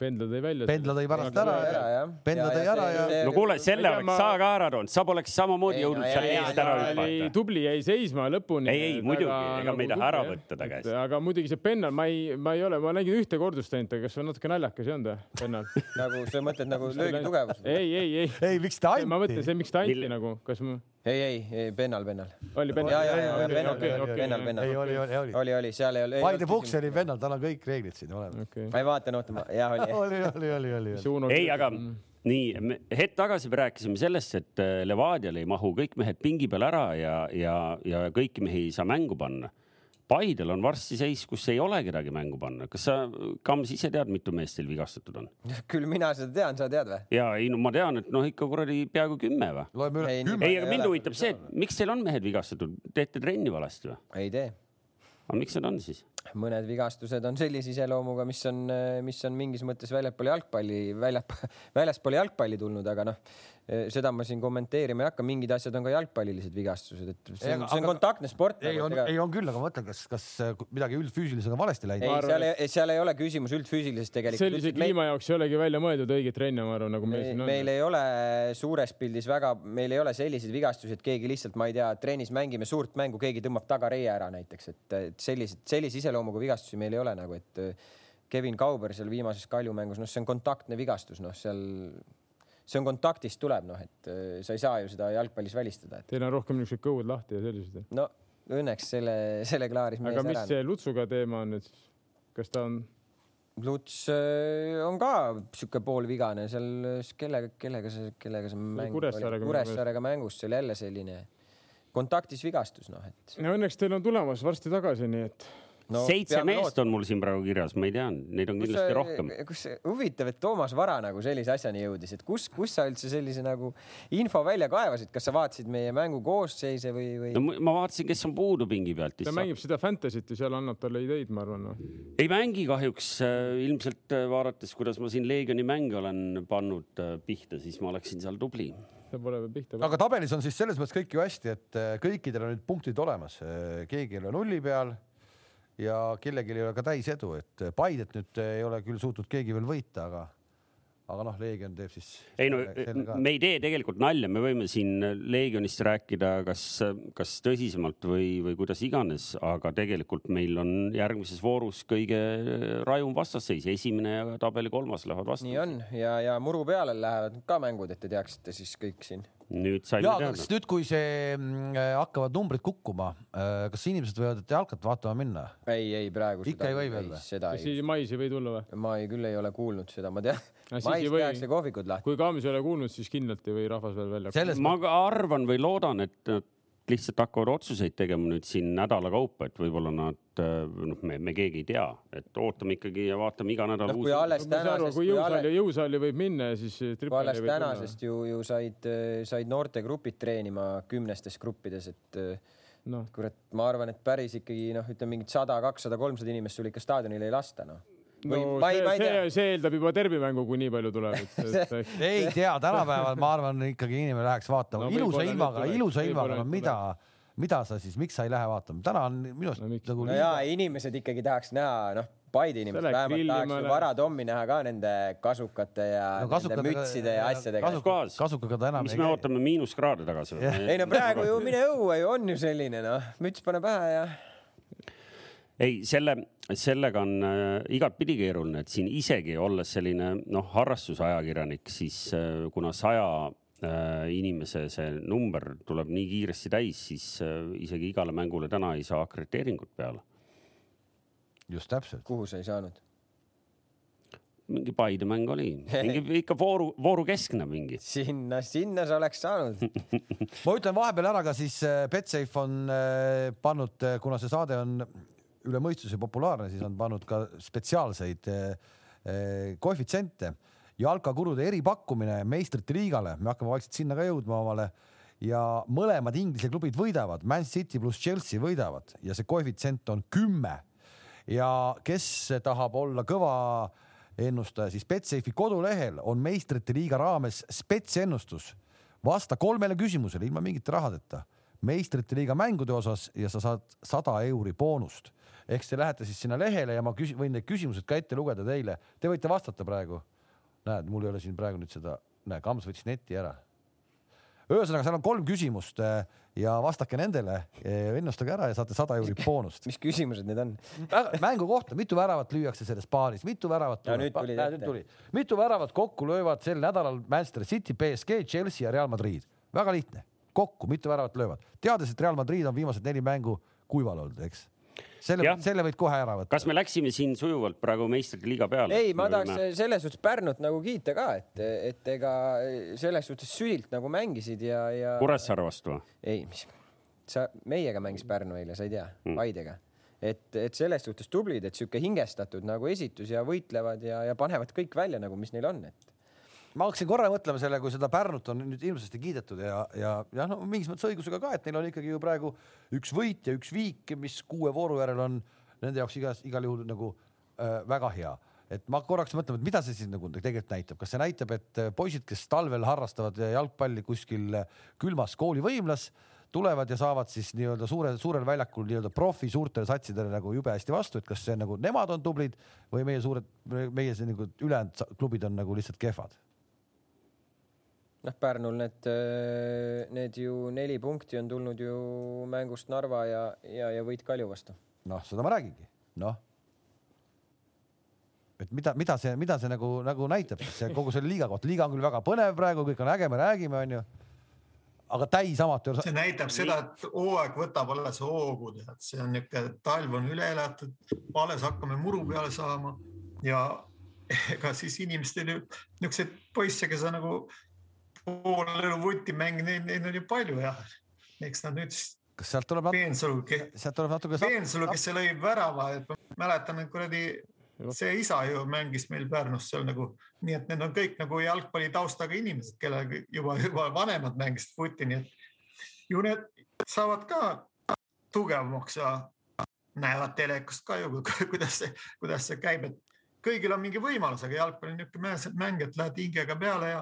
Pendla tõi välja. Pendla tõi pärast ära ära ja jah. Pendla tõi ära ja- no kuule, selle oleks ma- sa ka ära toonud, sa poleks samamoodi Ei, jõudnud seal eest ära hüpata. tubli, jäi seisma lõpuni. Ei, ei, muidugi, ega me ei taha ära võtta ta käest. aga muidugi see Pennal, ma ei, ma ei ole, ma nägin ühte kordust ainult, aga kas see on natuke naljakas ei olnud või, Pennal? nagu sa mõtled nagu löögi tugevus? ei, ei, ei. ei, miks ta ma mõtlen anti? see, miks ta anti nagu, kas ma, ei, ei, ei Pennal, Pennal. oli Pennal? ja, ja, ja, ja Pennal, Pennal, Pennal. Pennal oli, oli, oli. oli, oli, seal ei ole. Paide Puks oli vennal, tal on kõik reeglid siin olemas. okei. ma ei vaata, oota, ma, jah oli. oli, oli, oli, oli. ei, aga nii, hetk tagasi me rääkisime sellest, et äh, Levadial ei mahu kõik mehed pingi peal ära ja, ja, ja kõiki mehi ei saa mängu panna. Paidel on varsti seis, kus ei ole kedagi mängu panna. kas sa, Kams, ise tead, mitu meest teil vigastatud on? küll mina seda tean, sa tead või? ja ei no ma tean, et noh, ikka kuradi peaaegu kümme või? loeme üle Ei,. ei, aga mind ole. huvitab see, et miks teil on mehed vigastatud, teete trenni valesti või? ei tee. aga miks need on siis? Mõned vigastused on sellise iseloomuga, mis on, mis on mingis mõttes väljapool jalgpalli, välja, väljaspool jalgpalli tulnud, aga noh, seda ma siin kommenteerima ei hakka, mingid asjad on ka jalgpallilised vigastused, et see on, Ei, see on aga- kontaktne sport. ei, on, ei on küll, aga ma mõtlen, kas, kas äh, midagi üldfüüsilisega on valesti läinud ei, seal ei, seal ei ole küsimus üldfüüsilisest tegelikult. sellise kliima jaoks ei olegi välja mõeldud õiget trenni, ma arvan, nagu meil siin on. meil ei ole suures pildis väga, meil ei ole selliseid vigastusi, et keegi lihtsalt, ma ei tea, trennis mängime suurt mängu, keegi tõmbab tagareie ära näiteks, et et sellised, sellise iseloomuga vigastusi meil ei ole nagu, et äh, Kevin Kauber seal viimases Kalju mängus, noh, see on kontaktne vigastus, noh, seal see on kontaktist tuleb, noh, et äh, sa ei saa ju seda jalgpallis välistada, et Teil on rohkem niisugused kõhud lahti ja sellised. no õnneks selle, selle klaaris aga mis ära. see Lutsuga teema on nüüd siis? kas ta on, Luts äh, on ka sihuke poolvigane seal, kellega, kellega see, kellega see mäng Kuressaarega? Kuressaarega mängus, see oli jälle selline kontaktis vigastus, noh, et no õnneks teil on tulemas varsti tagasi, nii et no,. seitse meest on mul siin praegu kirjas, ma ei tea, neid on kindlasti rohkem. kus huvitav, et Toomas Vara nagu sellise asjani jõudis, et kus, kus sa üldse sellise nagu info välja kaevasid, kas sa vaatasid meie mängu koosseise või, või no ma- vaatasin, kes on puudu pingi pealt. ta mängib seda Fantasy't ja seal annab talle ideid, ma arvan no.. ei mängi kahjuks, ilmselt äh, vaadates, kuidas ma siin Leegioni mänge olen pannud äh, pihta, siis ma oleksin seal tubli. see pole veel pihta. aga tabelis on siis selles mõttes kõik ju hästi, et äh, kõikidel on nüüd punktid olemas, keegi ei ole nulli peal ja kellelgi ei ole ka täisedu, et äh, Paidet nüüd äh, ei ole küll suutnud keegi veel võita, aga, aga noh, Leegion teeb siis. ei no me ei tee tegelikult nalja, me võime siin Leegionist rääkida, kas, kas tõsisemalt või, või kuidas iganes, aga tegelikult meil on järgmises voorus kõige rajum vastasseis, esimene ja tabeli kolmas lähevad vastu nii. on ja, ja muru peale lähevad ka mängud, et te teaksite siis kõik siin. Nüüd saime ja aga teada kas. nüüd, kui see mm, hakkavad numbrid kukkuma, kas inimesed võivad jalkat vaatama minna? ei, ei praegu. Ikka ei või veel või? seda kas ei, siis mais ei või tulla või? ma ei, küll ei ole kuulnud seda, ma tean. siis mais tehakse kohvikud lahti. kui Kaamis ei ole kuulnud, siis kindlalt ei või rahvas veel välja. ma arvan või loodan, et nad lihtsalt hakkavad otsuseid tegema nüüd siin nädala kaupa, et võib-olla nad, noh, me, me keegi ei tea, et ootame ikkagi ja vaatame iga nädal noh, uus kui. alles tänasest, kui jõusaali jõusaali võib minna ja siis kui alles tänasest ju, ju said, said noortegrupid treenima kümnestes gruppides, et eh, noh, kurat, ma arvan, et päris ikkagi noh, ütleme mingid sada, kakssada, kolmsada inimest sul ikka staadionile ei lasta, noh. No või ma ei, ma ei see, tea. see, eeldab juba derbimängu, kui nii palju tuleb, ei tea, tänapäeval ma arvan, ikkagi inimene läheks vaatama. No no, ilusa ilmaga, ilusa ilmaga, no mida, mida sa siis, miks sa ei lähe vaatama, täna on minu arust No no, nagu no jaa, inimesed ikkagi tahaks näha, noh, Paide inimesed vähemalt tahaks ju Vara-Tommi näha ka nende kasukate ja No no, kasukatega- nende mütside ja asjadega. kasuk- kasukaga ta enam mis ei me ootame, miinuskraade tagasi või? ei no praegu ju mine õue ju on ju selline noh, müts pane pähe ja ei, selle, sellega on äh, igatpidi keeruline, et siin isegi olles selline noh, harrastusajakirjanik, siis äh, kuna saja äh, inimese see number tuleb nii kiiresti täis, siis äh, isegi igale mängule täna ei saa akrediteeringut peale. just täpselt. kuhu sa ei saanud? mingi Paide mäng oli, mingi ikka vooru, vooru keskne mingi. sinna, sinna sa oleks saanud. ma ütlen vahepeal ära ka siis äh, Betsafe on pannud, kuna see saade on üle mõistuse populaarne, siis on pannud ka spetsiaalseid äh, äh, koefitsiente. jalkakulude eripakkumine meistrite liigale, me hakkame vaikselt sinna ka jõudma omale ja mõlemad Inglise klubid võidavad, Man City pluss Chelsea võidavad ja see koefitsient on kümme. ja kes tahab olla kõva ennustaja, siis Betsafe'i kodulehel on meistrite liiga raames spetsennustus. vasta kolmele küsimusele ilma mingite rahadeta meistrite liiga mängude osas ja sa saad sada euri boonust. Ehk te lähete siis sinna lehele ja ma küsin, võin need küsimused ka ette lugeda teile, te võite vastata praegu. näed, mul ei ole siin praegu nüüd seda, näe, Kams võttis neti ära. ühesõnaga, seal on kolm küsimust eh, ja vastake nendele, ennustage ära ja saate sada euri boonust. mis küsimused need on? mängu kohta, mitu väravat lüüakse selles paaris, mitu väravat No nüüd ette. nüüd tuli, mitu väravat kokku löövad sel nädalal Manchester City, BSG, Chelsea ja Real Madrid. väga lihtne, kokku mitu väravat löövad, teades, et Real Madrid on viimased neli mängu kuival olnud, eks. Selle selle võid kohe ära võtta. kas me läksime siin sujuvalt praegu meistrite liiga peale? ei, ma tahaks selles suhtes Pärnut nagu kiita ka, et, et ega selles suhtes südilt nagu mängisid ja, ja. Kuressaare vastu või? ei, mis sa, meiega mängis Pärnu eile, sa ei tea mm., Paidega. et, et selles suhtes tublid, et sihuke hingestatud nagu esitus ja võitlevad ja, ja panevad kõik välja nagu, mis neil on, et ma hakkasin korra mõtlema selle, kui seda Pärnut on nüüd hirmsasti kiidetud ja, ja, ja no mingis mõttes õigusega ka, et neil on ikkagi ju praegu üks võit ja üks viik, mis kuue vooru järel on nende jaoks igas, igal juhul nagu äh, väga hea. et ma korraks mõtlen, et mida see siis nagu tegelikult näitab, kas see näitab, et äh, poisid, kes talvel harrastavad jalgpalli kuskil äh, külmas koolivõimlas, tulevad ja saavad siis nii-öelda suure, suurel väljakul nii-öelda profi suurtele satsidele nagu jube hästi vastu, et kas see nagu nemad on tublid või meie suured, meie see nagu ülejäänud klubid on nagu lihtsalt kehvad noh, Pärnul need, need ju neli punkti on tulnud ju mängust Narva ja, ja, ja võit Kalju vastu. noh, seda ma räägingi, noh. et mida, mida see, mida see nagu, nagu näitab siis see kogu selle liiga kohta, liiga on küll väga põnev praegu, kõik on äge, me räägime, onju. aga täisamatöör, see näitab seda, et hooaeg võtab alles hoogu, tead, see on niisugune, talv on üle elatud, alles hakkame muru peale saama ja ega siis inimestel ju niisuguseid poisse, kes on nagu pool elu vutti mänginud, neid, neid on ju palju ja eks nad nüüd kas sealt tuleb Peensalu, sealt tuleb natuke. Peensalu, kes lõi värava, et ma mäletan, et kuradi see isa ju mängis meil Pärnus seal nagu, nii et need on kõik nagu jalgpalli taustaga inimesed, kellega juba, juba vanemad mängisid vutti, nii et ju need saavad ka tugevamaks ja näevad telekast ka ju, kuidas see, kuidas see käib, et kõigil on mingi võimalus, aga jalgpall on niisugune mäng, et lähed hingega peale ja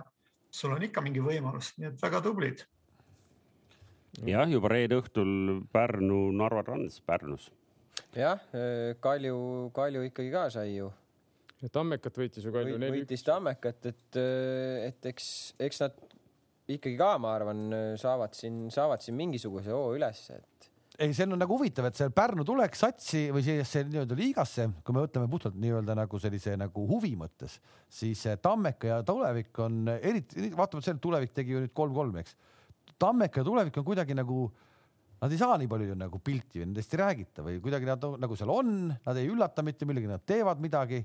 sul on ikka mingi võimalus, nii et väga tublid jah, juba reede õhtul Pärnu-Narva Trans Pärnus. jah, Kalju, Kalju ikkagi ka sai ju, Tammekat võitis ju Kalju neli-üks. võitis Tammekat, et, et eks, eks nad ikkagi ka, ma arvan, saavad siin, saavad siin mingisuguse hoo ülesse, et ei, see on nagu huvitav, et see Pärnu tuleks satsi või sellesse nii-öelda liigasse, kui me võtame puhtalt nii-öelda nagu sellise nagu huvi mõttes, siis eh, Tammeka ja Tulevik on eriti, vaatamata sellele, et Tulevik tegi ju nüüd kolm-kolm, eks. Tammeka tulevik on kuidagi nagu, nad ei saa nii palju nagu pilti või nendest ei räägita või kuidagi nad nagu seal on, nad ei üllata mitte millegi, nad teevad midagi.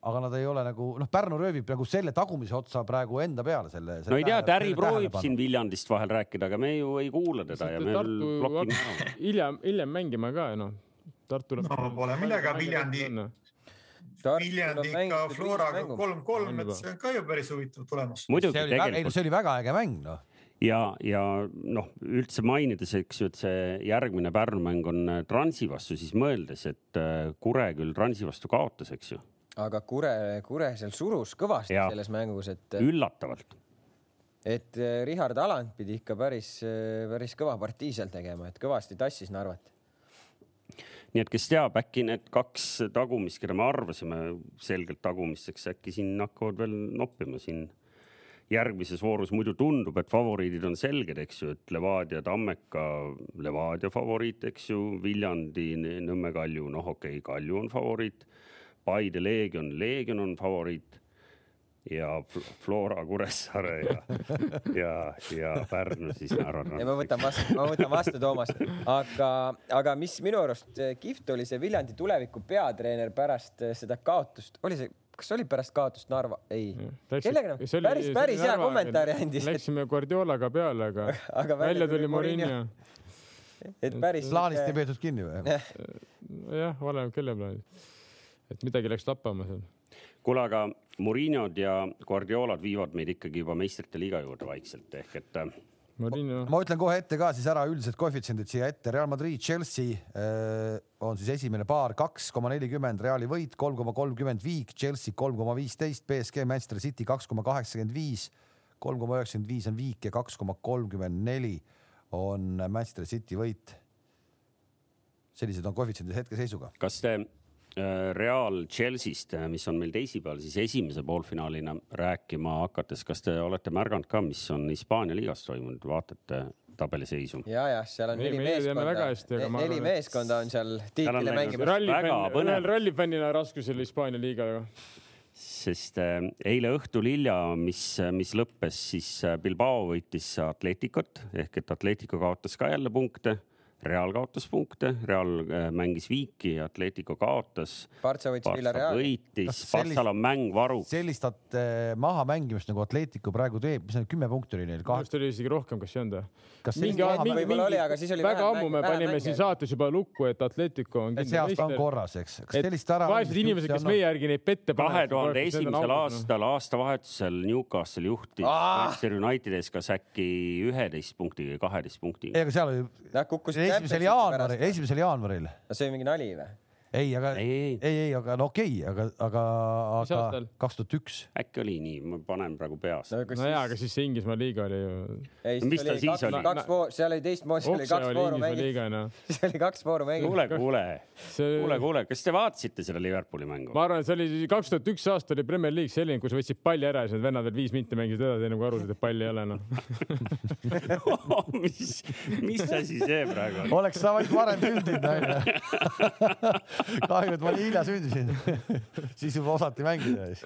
Aga nad ei ole nagu noh, Pärnu röövib nagu selle tagumise otsa praegu enda peale selle. no ei tea, Täri proovib siin Viljandist vahel rääkida, aga me ju ei kuula teda ja me blokime ära. hiljem, hiljem mängima ka noh. Tartu No pole millega, Viljandi- Viljandiga Floraga kolm-kolm, et see on ka ju päris huvitav tulemus. muidugi see oli väga, ei no tegelikult see oli väga äge mäng noh ja, ja noh, üldse mainides, eks ju, et see järgmine Pärnu mäng on Transi vastu, siis mõeldes, et äh, Kure küll Transi vastu kaotas, eks ju, aga Kure, Kure seal surus kõvasti Jaa. selles mängus, et, üllatavalt. et äh, Richard Aland pidi ikka päris, päris kõva partii seal tegema, et kõvasti tassis Narvat. nii et kes teab, äkki need kaks tagumist, keda me arvasime selgelt tagumisteks, äkki siin hakkavad veel noppima siin järgmises voorus, muidu tundub, et favoriidid on selged, eks ju, et Levadia, Tammeka, Levadia favoriit, eks ju, Viljandi, Nõmme Kalju, noh, okei okay,, Kalju on favoriit, Paide Leegion, Leegion on favoriit ja Fl- Flora Kuressaare ja, ja, ja Pärnu siis Narva ja ma võtan vastu, ma võtan vastu, Toomas, aga, aga mis minu arust eh, kihvt oli see Viljandi tuleviku peatreener pärast eh, seda kaotust, oli see, kas oli pärast kaotust Narva, ei, kellega nad, päris, päris hea kommentaari andis, Läksime Guardiolaga peale, aga aga välja tuli Morinho. et päris. plaanist ei peetud kinni või? jah, oleneb kelle plaanist. Et midagi läks lappama seal. kuule, aga Murinod ja Guardiolad viivad meid ikkagi juba meistrite liiga juurde vaikselt ehk et äh, Morinho, ma ütlen kohe ette ka siis ära üldised koefitsiendid siia ette. Real Madrid, Chelsea äh, on siis esimene paar kaks koma nelikümmend, Reali võit kolm koma kolmkümmend viik, Chelsea kolm koma viisteist, BSG Manchester City kaks koma kaheksakümmend viis, kolm koma üheksakümmend viis on viik ja kaks koma kolmkümmend neli on Manchester City võit. sellised on koefitsiendid hetkeseisuga. kas te Real Chelsea'st, mis on meil teisipäeval siis esimese poolfinaalina rääkima hakates, kas te olete märganud ka, mis on Hispaania liigas toimunud, vaatate tabeliseisu? ja, jah, seal on Ei, neli meeskonda neli arvan, meeskonda on seal tiitlile mängimas. ühel rallifännil on raskusel Hispaania liigaga. sest äh, eile õhtul hilja, mis, mis lõppes siis äh, Bilbao võitis Atleticot ehk et Atletico kaotas ka jälle punkte. Real kaotas punkte, Real mängis viiki, Atletico kaotas. Barca võitis Villareali. võitis Barcal on mäng varuks. sellist äh, mahamängimist nagu Atletico praegu teeb, mis need kümme punkti oli neil minu kahe arust, oli isegi rohkem, kas ei olnud või? mingi hetk maha- võib-olla oli, aga siis oli väga vähem ammu me panime siin saates juba lukku, et Atletico on et see aasta on korras, eks, kas sellist ära vaesed inimesed, kes meie järgi neid pette kahe panevad. tuhande esimesel aastal aastavahetusel Newcastle juhtis Manchester United ees kas äkki üheteist punktiga või kaheteist punktiga. ei, aga seal oli Nad kukkusid esimesel jaanuaril, esimesel jaanuaril see oli mingi nali või? ei, aga Ei, ei, ei. ei, aga no okei okay,, aga, aga, aga kaks tuhat üks. äkki oli nii, ma panen praegu peas no,. no jaa, aga siis see Inglismaa liiga oli ju. ei, siis siis oli kaks, kaks voor, seal oli teistmoodi, seal oli kaks vooru mängitud, noh. siis oli kaks vooru mängitud. kuule, kuule, see kuule, kuule, kas te vaatasite seda Liverpooli mängu? ma arvan, et see oli kaks tuhat üks aasta oli Premier League selline, kus võtsid palli ära ja siis need vennad veel viis minti mängisid edasi, enne kui aru said, et palli ei ole noh. mis, mis asi see praegu on? oleks sa vaid varem sündinud, onju. kahju, et ma nii hilja sündisin. siis juba osati mängida siis.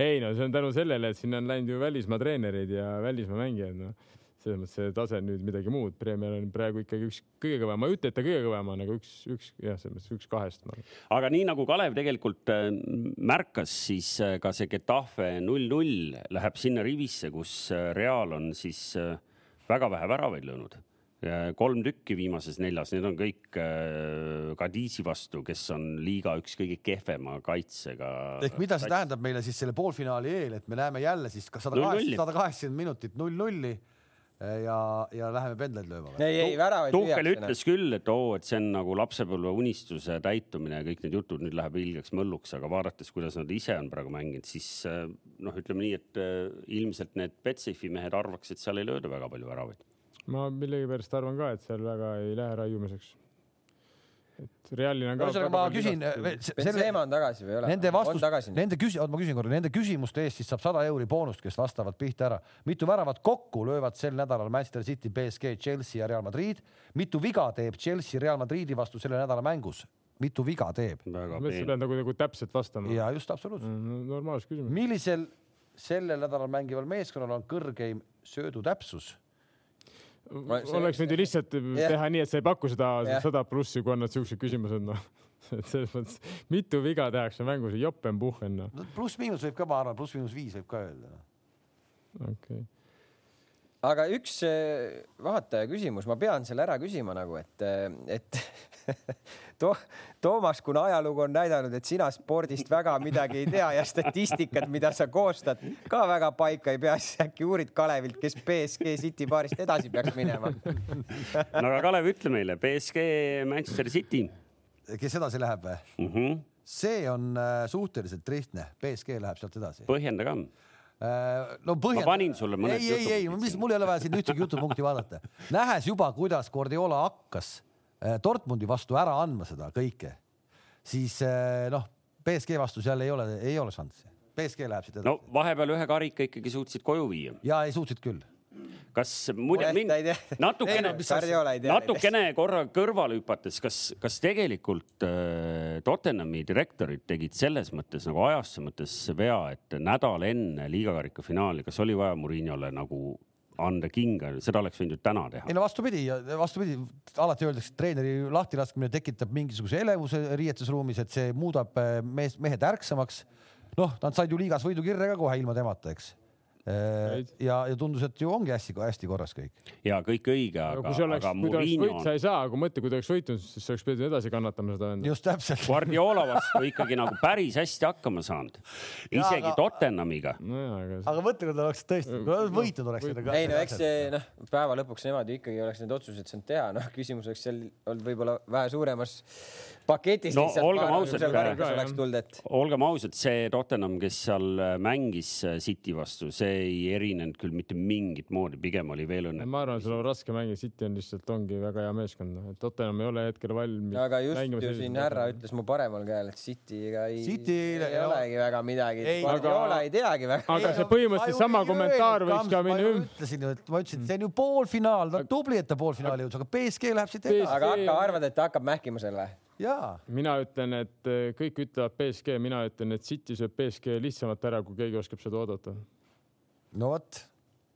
ei no see on tänu sellele, et sinna on läinud ju välismaa treenerid ja välismaa mängijad, noh. selles mõttes see tase on nüüd midagi muud, Premier on praegu ikkagi üks kõige kõvem, ma ei ütle, et ta kõige kõvem on, aga üks, üks jah, selles mõttes üks kahest. aga nii nagu Kalev tegelikult äh, märkas, siis äh, ka see Getafe null-null läheb sinna rivisse, kus äh, Real on siis väga vähe väravaid löönud. Kolm tükki viimases neljas, need on kõik äh, Kadiisi vastu, kes on liiga üks kõige kehvema kaitsega. ehk mida see tähendab meile siis selle poolfinaali eel, et me näeme jälle siis kas sada kaheksakümmend, sada kaheksakümmend minutit null-nulli ja, ja läheme pendleid lööma ei, ei väravaid Tuhkel ütles küll, et oo, et see on nagu lapsepõlve unistuse täitumine ja kõik need jutud nüüd läheb ilgeks mölluks, aga vaadates, kuidas nad ise on praegu mänginud, siis äh, noh, ütleme nii, et äh, ilmselt need Betsafe'i mehed arvaks, et seal ei lööda väga palju väravaid. Ma millegipärast arvan ka, et seal väga ei lähe raiumiseks. et Realil on ka. ühesõnaga ma küsin, selle, Benzema on tagasi või ei ole? nende vastus, nende küsi-, oota ma küsin korra, nende küsimuste eest siis saab sada euri boonust, kes vastavad pihta ära. mitu väravat kokku löövad sel nädalal Manchester City, BSG, Chelsea ja Real Madrid? mitu viga teeb Chelsea Real Madridi vastu selle nädala mängus? mitu viga teeb? väga ma pead nagu, nagu täpselt vastama. ja just absoluutselt. normaalne küsimus. millisel sellel nädalal mängival meeskonnal on kõrgeim söödutäpsus? Oleks võinud ju lihtsalt Jah. teha nii, et sa ei paku seda sada plussi, kui on need siuksed küsimused, noh. et selles mõttes mitu viga tehakse mängus, jopen-puhhen, noh. no pluss-miinus võib ka, ma arvan, pluss-miinus viis võib ka öelda no.. okei okay. aga üks eh, vaataja küsimus, ma pean selle ära küsima nagu, et, et to, Toomas, kuna ajalugu on näidanud, et sina spordist väga midagi ei tea ja statistikat, mida sa koostad, ka väga paika ei pea, siis äkki uurid Kalevilt, kes BSG City baarist edasi peaks minema? no aga Kalev, ütle meile, BSG Manchester City kes edasi läheb või? mm. -hmm. see on äh, suhteliselt lihtne, BSG läheb sealt edasi. põhjenda ka. no põhjenda. ma panin sulle mõned ei, ei, ei, mis mul ei ole vaja siin ühtegi jutupunkti vaadata. nähes juba, kuidas Guardiola hakkas äh, Dortmundi vastu ära andma seda kõike, siis äh, noh, BSG vastu seal ei ole, ei ole šanssi. BSG läheb siit edasi. no vahepeal ühe karika ikkagi suutsid koju viia. ja ei suutsid küll kas muide mind natukene natukene korra kõrvale hüpates, kas, kas tegelikult äh, Tottenhami direktorid tegid selles mõttes nagu ajasse mõttes vea, et nädal enne liigakarika finaali, kas oli vaja Murinole nagu anda kinga, seda oleks võinud ju täna teha ei. no vastupidi, vastupidi, alati öeldakse, et treeneri lahtilaskmine tekitab mingisuguse elevuse riietusruumis, et see muudab mees, mehed ärksamaks. noh, nad said ju liigas võidukirja ka kohe ilma temata, eks. Ja, ja tundus, et ju ongi hästi-hästi korras kõik. ja kõik õige, aga aga kui see oleks, kui ta oleks võit, sa ei saa, aga mõtle, kui ta oleks võitnud, siis sa oleks pidanud edasi kannatama seda venda. just täpselt. Guardiola vastu ikkagi nagu päris hästi hakkama saanud, isegi aga- Tottenhamiga. nojah, aga aga mõtle, kui ta oleks tõesti võitnud oleks seda ka. ei no eks see noh, päeva lõpuks nemad ju ikkagi oleks need otsused saanud teha, noh, küsimus oleks seal olnud võib-olla vähe suuremas paketis No lihtsalt. olgem ausad, seal et olgem ausad, see Tottenham, kes seal äh, mängis äh, City vastu, see ei erinenud küll mitte mingit moodi, pigem oli veel õnne. ma arvan, sul on raske mängida, City on lihtsalt, ongi väga hea meeskond, et Tottenham ei ole hetkel valmis. aga just ju siin härra ütles mu paremal käel, et City'ga ei, City- ei olegi väga midagi Ei,, Guardiola aga- ei teagi väga. aga see põhimõtteliselt sama kommentaar võiks ka minna ümber. ütlesin ju, et ma ütlesin, et see on ju poolfinaal, ta on tubli, et ta poolfinaali jõudis, aga BSG läheb siit edasi. aga hakka, arvad, et ta hakkab mähkima selle? jaa, mina ütlen, et eh, kõik ütlevad BSG, mina ütlen, et City sööb BSG lihtsamalt ära, kui keegi oskab seda oodata. no vot,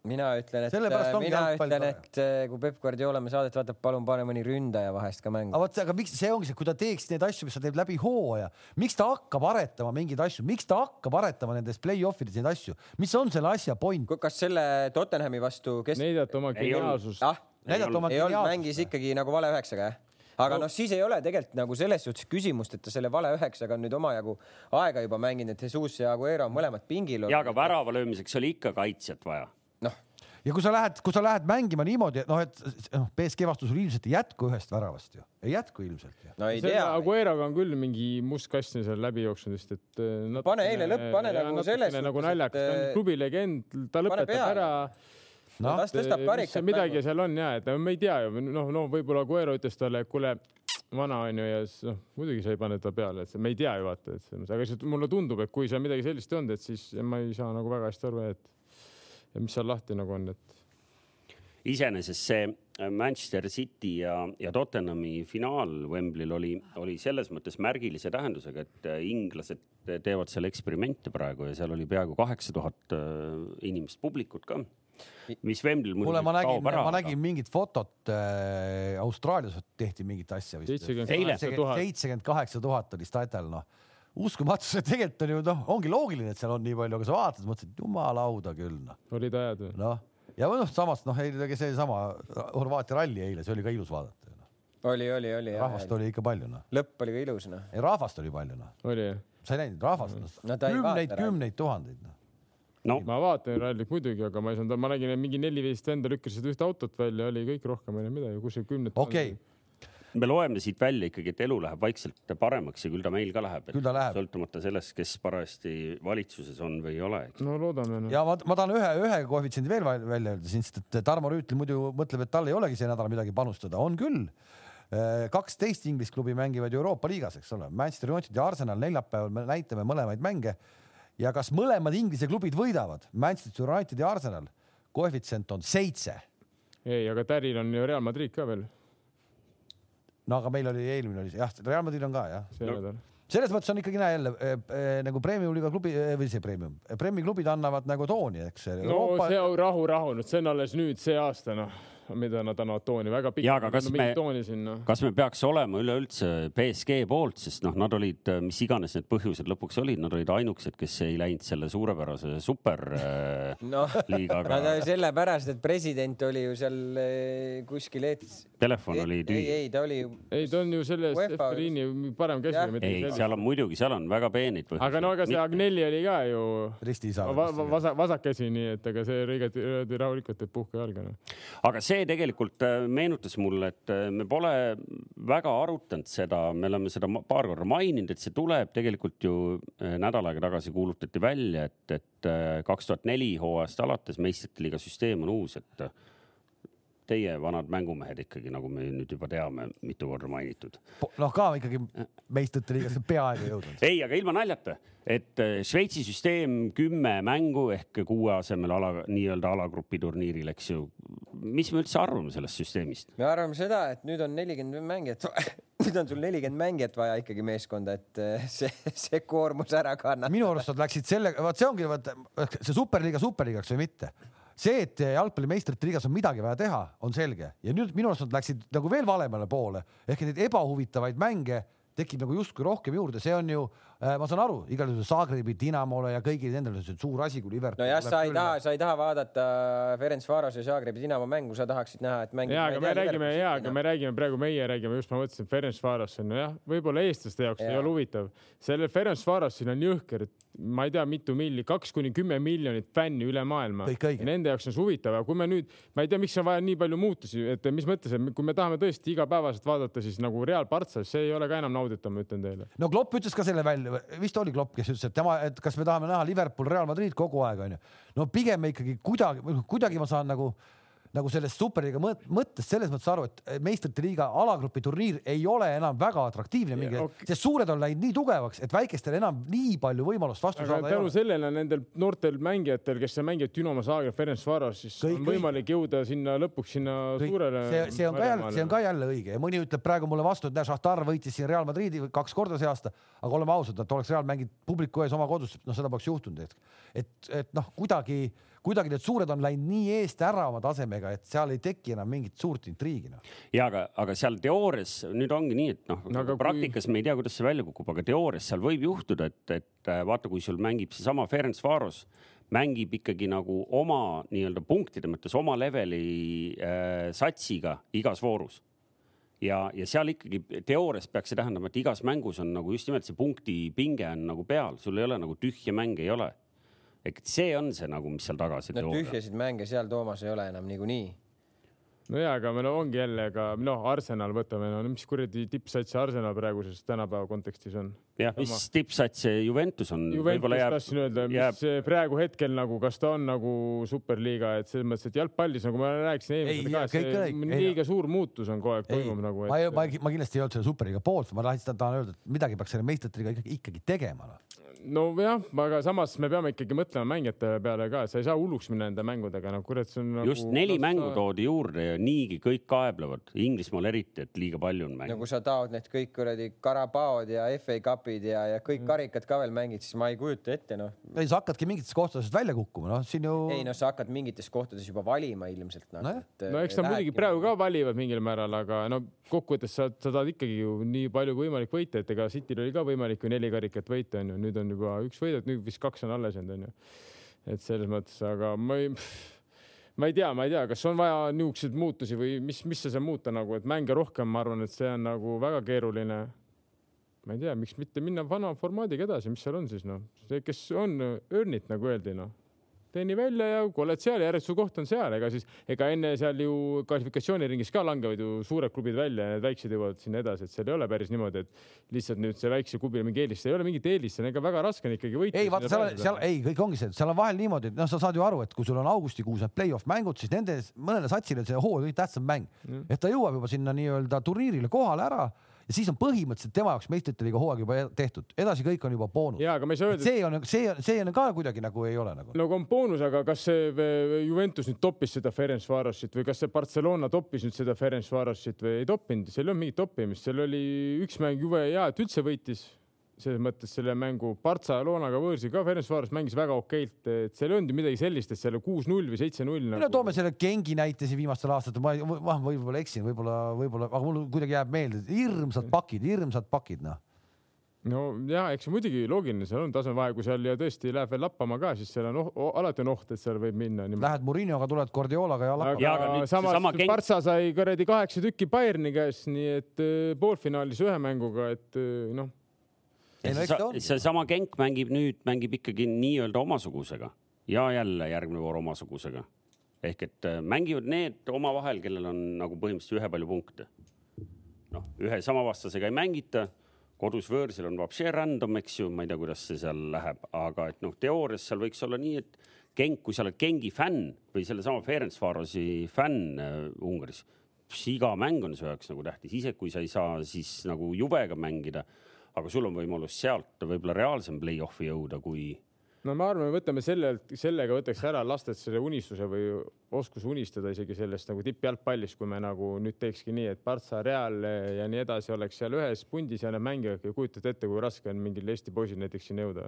mina ütlen, et Sellepärast ongi mina ütlen, et eh, kui Peep Guardiola me saadet vaatab, palun pane mõni ründaja vahest ka mängu aga. vot, aga miks see ongi see, kui ta teeks neid asju, mis ta teeb läbi hooaja, miks ta hakkab aretama mingeid asju, miks ta hakkab aretama nendes play-off ides neid asju, mis on selle asja point? kas selle Tottenhami vastu, kes näidata oma geniaalsust. ah, näidata oma geniaalsust. mängis ikkagi nagu vale üheksaga jah? Aga noh, siis ei ole tegelikult nagu selles suhtes küsimust, et ta selle vale üheksaga on nüüd omajagu aega juba mänginud, et Jesus ja Aguero on mõlemad pingil ja aga värava löömiseks oli ikka kaitsjat vaja. noh, ja kui sa lähed, kui sa lähed mängima niimoodi, et noh, et noh, BSG vastu sul ilmselt ei jätku ühest väravast ju, ei jätku ilmselt no ei tea. Agueroga on küll mingi must kast seal läbi jooksnud vist, et natukene- Pane eile lõpp, pane nagu natukene selles nagu suhtes, naljakas, ta et, on klubi legend, ta lõpetab ära. noh, las tõstab karikat midagi seal on ja, et me ei tea ju, noh, no võib-olla Aguero ütles talle, et kuule, vana on ju ja siis noh, muidugi sa ei pane ta peale, et see- me ei tea ju vaata, et selles mõttes, aga lihtsalt mulle tundub, et kui seal midagi sellist ei olnud, et siis ma ei saa nagu väga hästi aru, et ja mis seal lahti nagu on, et iseenesest see äh, Manchester City ja, ja Tottenhami finaal Wembley'l oli, oli selles mõttes märgilise tähendusega, et äh, inglased teevad seal eksperimente praegu ja seal oli peaaegu kaheksa tuhat äh, inimest publikut ka, mis ma nägin, kaob ära. ma nägin mingit fotot äh, Austraalias tehti mingit asja vist. seitsekümmend kaheksa tuhat. oli statel, noh. uskumatu, see tegelikult on ju noh, ongi loogiline, et seal on nii palju, aga sa vaatad, mõtlesid, jumala auda küll, noh. olid ajad või? noh, ja noh, samas noh, eile seesama Horvaatia ralli eile, see oli ka ilus vaadata. oli, oli, oli jah rahvast. oli ikka palju, noh. lõpp oli ka ilus noh. ei, rahvast oli palju, noh. oli jah? sa ei näinud rahvast no,, No ta ei kümneid kümneid tuhandeid, noh. No ma vaatan rallit muidugi, aga ma ei saanud, ma nägin, et mingi neli-viis venda lükkasid ühte autot välja, oli kõik rohkem ei olnud midagi, kus see kümned. okei, me loeme siit välja ikkagi, et elu läheb vaikselt paremaks ja küll ta meil ka läheb. Küll ta läheb. sõltumata sellest, kes parajasti valitsuses on või ei ole. no loodame no.. ja ma, ma tahan ühe, ühe koefitsiendi veel välja öelda siin, sest et Tarmo Rüütel muidu mõtleb, et tal ei olegi see nädal midagi panustada, on küll. kaksteist Inglise klubi mängivad Euroopa liigas, eks ole, Manchester United ja Arsenal neljapäeval me näitame mõlemaid mänge ja kas mõlemad Inglise klubid võidavad, Manchester United ja Arsenal, koefitsient on seitse ei, aga Täril on ju Real Madrid ka veel no aga meil oli eelmine oli see jah, Real Madrid on ka jah. see No. nädal. selles mõttes on ikkagi näe jälle äh, äh, nagu premium-liiga klubi äh, või see premium, Premi klubid annavad nagu tooni, eks. no see on rahu, rahu, nüüd see on alles nüüd see aasta noh, mida nad annavad tooni väga Jaa, aga kas no, me- tooni sinna. kas me peaks olema üleüldse BSG poolt, sest noh, nad olid, mis iganes need põhjused lõpuks olid, nad olid ainukesed, kes ei läinud selle suurepärase superliigaga noh, nad sellepärast, et president oli ju seal eh, kuskil eetris. telefon oli ei, tühi. ei ta oli. ei, ta on ju selles UEFA Efeliini parem käsi ei, seal on muidugi, seal on väga peenid põhjused. aga no aga see Agnelli oli ka ju ristiisa. va- va- vasak, vasakkäsi, nii et ega see oli igati igati rahulikult, et puhka jalga noh. aga see tegelikult äh, meenutas mulle, et äh, me pole väga arutanud seda, me oleme seda paar korda maininud, et see tuleb tegelikult ju äh, nädal aega tagasi kuulutati välja, et, et kaks tuhat neli hooajast alates meistrite liiga süsteem on uus, et teie vanad mängumehed ikkagi, nagu me nüüd juba teame, mitu korda mainitud. noh, ka ikkagi meistrite liigasse peaaegu jõudnud. ei, aga ilma naljata, et Šveitsi süsteem kümme mängu ehk kuue asemel ala, nii-öelda alagrupi turniiril, eks ju. Mis me üldse arvame sellest süsteemist? me arvame seda, et nüüd on nelikümmend mängijat, nüüd on sul nelikümmend mängijat vaja ikkagi meeskonda, et eh, see, see koormus ära kannatada. minu arust nad läksid selle, vaat see ongi vaat see superliiga superliigaks või mitte. see, et jalgpalli meistrite liigas on midagi vaja teha, on selge ja nüüd minu arust nad läksid nagu veel valemale poole ehk neid ebahuvitavaid mänge tekib nagu justkui rohkem juurde, see on ju, ma saan aru, igal juhul Zagrebi Dinamole ja kõigile nendele on see suur asi, kui Liverpool. nojah, sa ei taha, sa ei taha vaadata Ferenc Varos ja Zagrebi Dinamo mängu, sa tahaksid näha, et mängib. ja, aga me räägime ja, aga me räägime praegu, meie räägime just, ma mõtlesin Ferenc Varos on jah, võib-olla eestlaste jaoks ei Jaa. ole huvitav. sellel Ferenc Varosil on jõhker, ma ei tea, mitu milli, kaks kuni kümme miljonit fänni üle maailma. Nende jaoks on see huvitav, aga kui me nüüd, ma ei tea, miks on vaja nii palju muutusi, et mis mõttes, et kui me tahame tõesti igapäevaselt vaadata, siis nagu Real Partsas, see ei ole ka enam nauditav, ma ütlen teile. no Klopp ütles ka selle välja, vist oli Klopp, kes ütles, et tema, et kas me tahame näha Liverpool, Real Madrid kogu aeg onju. no pigem me ikkagi kuidagi, kuidagi ma saan nagu, nagu sellest superliiga mõt- mõttest selles mõttes aru, et meistrite liiga alagrupi turniir ei ole enam väga atraktiivne mingi Ja, hetk. ok-, sest suured on läinud nii tugevaks, et väikestel enam nii palju võimalust vastu aga saada ei ole. sellele on nendel noortel mängijatel, kes mängivad Dünamo Zagreb, Ferenc Varos, siis Kõik on võimalik jõuda sinna lõpuks sinna suurele. see, see on ka jälle, see on ka jälle õige. Ja mõni ütleb praegu mulle vastu, et näe, Šahtar võitis siin Real Madridi kaks korda see aasta, aga oleme ausad, et oleks Real mänginud publiku ees oma kodus, noh, seda poleks juhtunud, et et, et noh, kuidagi, kuidagi need suured on läinud nii eest ära oma tasemega, et seal ei teki enam mingit suurt intriigi noh. ja aga, aga seal teoorias nüüd ongi nii, et noh No no, praktikas kui... me ei tea, kuidas see välja kukub, aga teoorias seal võib juhtuda, et, et äh, vaata, kui sul mängib seesama Ferenc Varos, mängib ikkagi nagu oma nii-öelda punktide mõttes oma leveli äh, satsiga igas voorus ja, ja seal ikkagi teoorias peaks see tähendama, et igas mängus on nagu just nimelt see punkti pinge on nagu peal, sul ei ole nagu tühje mänge ei ole. Et see on see nagu, mis seal taga see no teooria. tühjasid mänge seal Toomas ei ole enam niikuinii. no ja, aga meil ongi jälle ka noh, Arsenal võtame, no mis kuradi tippsats see Arsenal praeguses tänapäeva kontekstis on? jah, mis tippsats see Juventus on. Juventus tahtsin öelda, mis jääb jääb... praegu hetkel nagu, kas ta on nagu superliiga, et selles mõttes, et jalgpallis nagu ma rääkisin Ei, eelmisel ka. Ei, liiga suur muutus on kogu aeg ei, toimub nagu. ma ei, ma, ma kindlasti ei olnud selle superliiga poolt, ma lihtsalt tahan öelda, et midagi peaks selle meistrite liiga ikkagi, ikkagi tegema noh. nojah, aga samas me peame ikkagi mõtlema mängijate peale ka, et sa ei saa hulluks minna nende mängudega, no kurat, see on nagu. just neli mängu toodi juurde ja niigi kõik kaeblevad, Inglismaal eriti, et liiga palju on no mänge. kui sa taod need kõik kuradi Karabaod ja FA Cupid ja, ja Mm. kõik karikad ka veel mängid, siis ma ei kujuta ette noh. ei, sa hakkadki mingitest kohtadest välja kukkuma, noh, siin ju. ei noh, sa hakkad mingites kohtades juba valima ilmselt nagu, Nojah. et, no eks nad muidugi praegu ka valivad mingil määral, aga no kokkuvõttes sa, sa tahad ikkagi ju nii palju kui võimalik võita, et ega Cityl oli ka võimalik ju neli karikat võita, onju, nüüd on juba üks võidetud, nüüd vist kaks on alles jäänud, onju. et selles mõttes, aga ma ei, ma ei tea, ma ei tea, kas on vaja niisuguseid muutusi või mis, mis see saab muuta nagu, et mänge rohkem, ma arvan, et see on nagu väga keeruline. Ma ei tea, miks mitte minna vana formaadiga edasi, mis seal on siis noh, see, kes on earn it nagu öeldi noh. Teeni välja ja kui oled seal, järjest su koht on seal, ega siis, ega enne seal ju kvalifikatsiooniringis ka langevad ju suured klubid välja ja need väiksed jõuavad sinna edasi, et seal ei ole päris niimoodi, et lihtsalt nüüd see väikse klubil mingi eelis, ei ole mingit eelist, see on ikka väga raske on ikkagi võita. ei vaata, seal, seal ei, kõik ongi see, seal on vahel niimoodi, et noh, sa saad ju aru, et kui sul on augustikuus need play-off mängud, siis nendes mõnele satsile see hooaja kõige tähtsam mäng, et ta jõuab juba sinna nii-öelda turniirile kohale ära ja siis on põhimõtteliselt tema jaoks meistrite liiga hooaeg juba tehtud, edasi kõik on juba boonus. ja, aga ma ei saa öelda, see on, see on, see on ka kuidagi nagu ei ole nagu. no kui on boonus, aga kas see v- Juventus nüüd toppis seda Ferenc Varosit või kas see Barcelona toppis nüüd seda Ferenc Varosit või ei toppinud, seal ei olnud mingit toppimist, seal oli üks mäng jube hea, et üldse võitis. Selles mõttes selle mängu Barcelonaga võõrsil ka Ferencvaros mängis väga okeilt, et seal ei olnud ju midagi sellist, et seal kuus-null või seitse-null no nagu. toome selle Gengi näite siin viimastel aastatel, ma ei- ma võib-olla eksin, võib-olla, võib-olla, aga mul kuidagi jääb meelde, hirmsad pakid, hirmsad pakid, noh. no ja eks see muidugi loogiline, seal on tasemevahe, kui seal ja tõesti läheb veel lappama ka, siis seal on oh, alati on oht, et seal võib minna. Lähed Murinoga, tuled Guardiolaga ja lappad. Jaa, aga aga samas seesama Genk- Partsa sai kuradi kaheksa tükki Bayerni käest, nii et äh, poolfinaalis ühe mänguga, et äh, noh, ei no eks ta on. Seesama Genk mängib nüüd, mängib ikkagi nii-öelda omasugusega. Ja jälle järgmine voor omasugusega. ehk et äh, mängivad need omavahel, kellel on nagu põhimõtteliselt ühepalju punkte. noh, ühe sama vastasega ei mängita, kodus võõrsil on vapšee random, eks ju, ma ei tea, kuidas see seal läheb, aga et noh, teoorias seal võiks olla nii, et Genk, kui sa oled Gengi fänn või sellesama Ferencvarosi fänn äh, Ungaris, siis iga mäng on su jaoks nagu tähtis, isegi kui sa ei saa siis nagu jubega mängida aga sul on võimalus sealt võib-olla reaalsem play-off'i jõuda, kui no ma arvan, me võtame sellelt, sellega võtaks ära lastelt selle unistuse või oskuse unistada isegi sellest nagu tippjalgpallist, kui me nagu nüüd teekski nii, et Partsa, Real ja nii edasi oleks seal ühes pundis ja nad mängivad, kujutate ette, kui raske on mingil Eesti poisil näiteks sinna jõuda.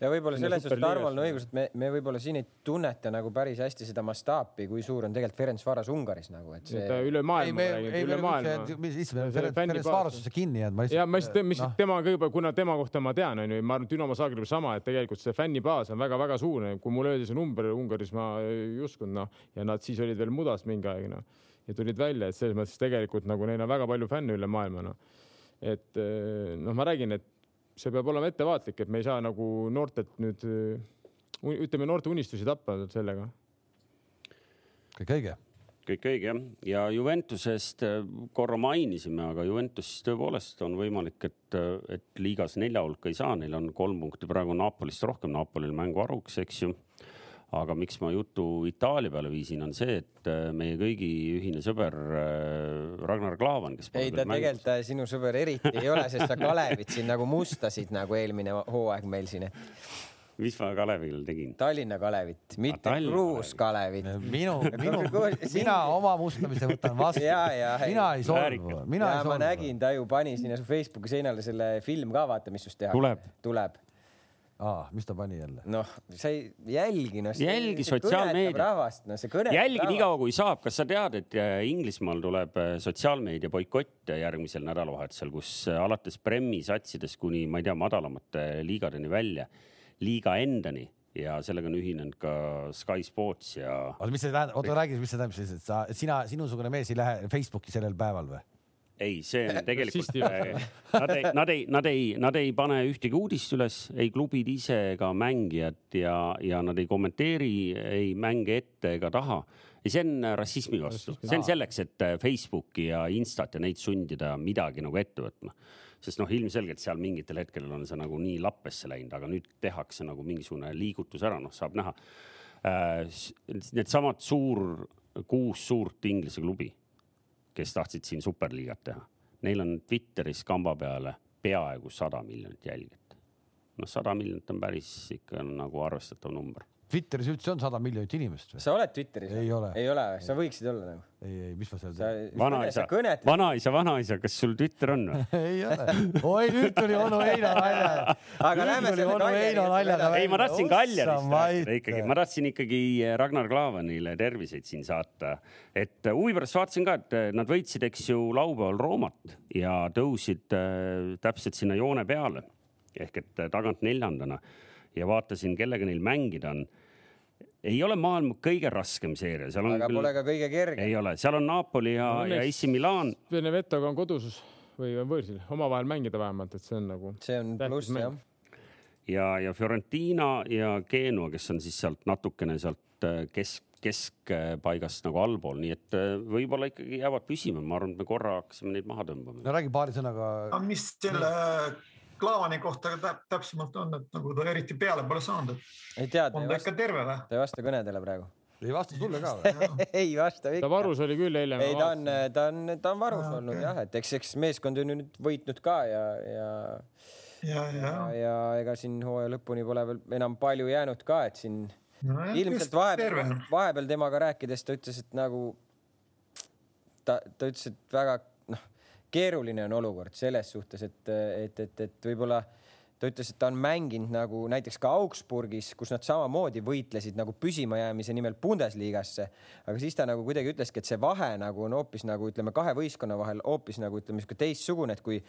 ja võib-olla selles suhtes superliigasse. Tarmol on õigus, et me, me võib-olla siin ei tunneta nagu päris hästi seda mastaapi, kui suur on tegelikult Ferencvaros Ungaris nagu, et see üle ei, maailma räägib, ei, üle maailma. mis issand, See Ferenc fännibaas. Varosesse kinni jäänud, ma ja ma lihtsalt, mis noh, temaga juba, kuna tema kohta ma tean, onju, ma arvan, et Dünamo Zagreb sama, et tegelikult see fännibaas on väga-väga suur, kui mulle öeldi see number Ungaris, ma ei uskunud, noh, ja nad siis olid veel mudas mingi aeg, noh, ja tulid välja, et selles mõttes tegelikult nagu neil on väga palju fänne üle maailma, noh. et eh, noh, ma räägin, et see peab olema ettevaatlik, et me ei saa nagu noortelt nüüd, eh, ütleme, noorte unistusi tappa sellega. kõik õige. kõik õige jah. ja Juventusest äh, korra mainisime, aga Juventus tõepoolest on võimalik, et, et liigas nelja hulka ei saa, neil on kolm punkti praegu Napolist rohkem, Napolil mängu varuks, eks ju. Aga miks ma jutu Itaalia peale viisin, on see, et äh, meie kõigi ühine sõber äh, Ragnar Klavan, kes ei, ta tegelikult äh, sinu sõber eriti ei ole, sest sa Kalevit siin nagu mustasid nagu eelmine hooaeg meil siin, mis ma Kalevile tegin? Tallinna Kalevit, mitte Tallinna Kruus Kalevit. minu, minu mina oma mustamise võtan vastu. Mina ei solvu, mina ja ei ma solvu. nägin, ta ju pani sinna su Facebooki seinale selle film ka, vaata, mis just tehakse. Tuleb. tuleb. Aa, mis ta pani jälle? noh, sa ei jälgi, noh. Jälgi sotsiaalmeediat. rahvast, no see kõnetab jälgi nii kaua, kui saab. kas sa tead, et äh, Inglismaal tuleb äh, sotsiaalmeedia boikott järgmisel nädalavahetusel, kus äh, alates Premi satsidest kuni ma ei tea, madalamate liigadeni välja, liiga endani ja sellega on ühinenud ka Sky Sports ja oota, mis see tähendab, oota räägi, mis see tähendab siis, et sa, sina, sinusugune mees ei lähe Facebooki sellel päeval või? Ei, see on tegelikult, Rassisti- nad ei, nad ei, nad ei, nad ei pane ühtegi uudist üles, ei klubid ise ega mängijad ja, ja nad ei kommenteeri ei mänge ette ega taha. ja see on rassismi vastu, see on selleks, et Facebooki ja Instat ja neid sundida midagi nagu ette võtma. sest noh, ilmselgelt seal mingitel hetkedel on see nagu nii lappesse läinud, aga nüüd tehakse nagu mingisugune liigutus ära, noh, saab näha. Needsamad suur, kuus suurt Inglise klubi kes tahtsid siin superliigat teha. Neil on Twitteris kamba peale peaaegu sada miljonit jälgijat. noh, sada miljonit on päris ikka nagu arvestatav number. Twitteris üldse on sada miljonit inimest või? sa oled Twitteris? Ei ole. ei ole või? sa võiksid olla nagu. ei, ei, mis ma seal teen?, vanaisa, vanaisa, vanaisa, kas sul Twitter on või? ei ole. oi, nüüd tuli onu Heino nalja. Aga lähme selle onu Heino naljaga ei, ma tahtsin Kaljarist rääkida ikkagi, ma tahtsin ikkagi Ragnar Klavanile terviseid siin saata. et huvi pärast vaatasin ka, et nad võitsid, eks ju, laupäeval Roomat ja tõusid äh, täpselt sinna joone peale ehk et tagant neljandana ja vaatasin, kellega neil mängida on. Ei ole maailma kõige raskem seeria, seal on aga pole ka kõige kergem. ei ole, seal on Napoli ja, No ja AC Milan Benevetoga on kodus või on võõrsil, omavahel mängida vähemalt, et see on nagu. see on pluss jah. ja, ja Fiorentina ja Genua, kes on siis sealt natukene sealt äh, kesk, keskpaigast nagu allpool, nii et äh, võib-olla ikkagi jäävad püsima, ma arvan, et me korra hakkasime neid maha tõmbama. no räägi paari sõnaga. aga mis selle Klaavani kohta täp täpsemalt on, et nagu ta eriti peale pole saanud, ei tea, ta on ei ta vasta, ta ei vasta kõnedele praegu. ei vasta sulle ka või? ei vasta ta ikka. varus oli küll eile. ei, ta on, ta on, ta on varus Aa, olnud okei. jah, et eks, eks meeskond on ju nüüd võitnud ka ja, ja, ja, ja, ja, ja ega siin hooaja lõpuni pole veel enam palju jäänud ka, et siin no, ilmselt terve vahepeal vahepeal temaga rääkides ta ütles, et nagu ta, ta ütles, et väga keeruline on olukord selles suhtes, et, et, et, et võib-olla ta ütles, et ta on mänginud nagu näiteks ka Augsburgis, kus nad samamoodi võitlesid nagu püsimajäämise nimel Bundesligasse. aga siis ta nagu kuidagi ütleski, et see vahe nagu on hoopis nagu ütleme, kahe võistkonna vahel hoopis nagu ütleme, sihuke teistsugune, et kui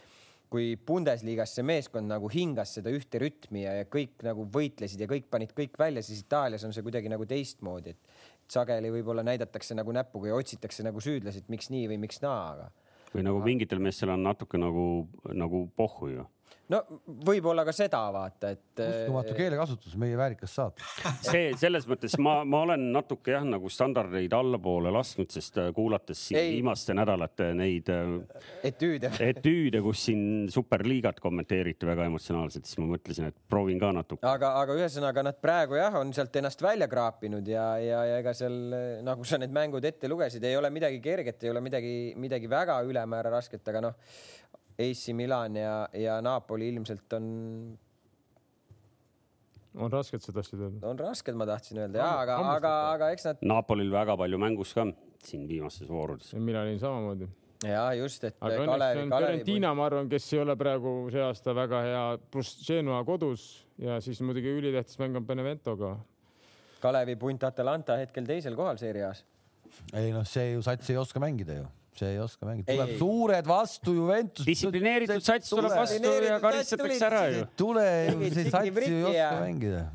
kui Bundesligas see meeskond nagu hingas seda ühte rütmi ja, ja kõik nagu võitlesid ja kõik panid kõik välja, siis Itaalias on see kuidagi nagu teistmoodi, et sageli võib-olla näidatakse nagu näpuga ja otsitakse nagu süüdlasi, et miks nii või miks naa, aga. Või nagu mingitel meestel on natuke nagu, nagu pohhu ju no võib-olla ka seda vaata, et. uskumatu keelekasutus, meie väärikas saat. see selles mõttes ma, ma olen natuke jah, nagu standardeid allapoole lasknud, sest äh, kuulates siin Ei. viimaste nädalate neid äh, etüüde, etüüde, kus siin superliigat kommenteeriti väga emotsionaalselt, siis ma mõtlesin, et proovin ka natuke. aga, aga ühesõnaga nad praegu jah, on sealt ennast välja kraapinud ja, ja, ja ega seal nagu sa need mängud ette lugesid, ei ole midagi kerget, ei ole midagi, midagi väga ülemäära rasket, aga noh AC Milan ja, ja Napoli ilmselt on. on rasked, sa tahtsid öelda? on rasked, ma tahtsin öelda ja, aga, aga, aga eks nad. Napolil väga palju mängus ka siin viimastes voorudes. Milanil samamoodi. ja just, et. aga õnneks on Fiorentina, ma arvan, kes ei ole praegu see aasta väga hea, pluss Genoa kodus ja siis muidugi ülitähtis mäng on Beneventoga. Kalevi punt Atalanta hetkel teisel kohal seerias. ei noh, see ju sats ei oska mängida ju see ei oska mängida, tuleb ei, suured vastu Juventus. distsiplineeritud sats tuleb vastu ja karistatakse ära ju. tule ju, see sats ei oska mängida.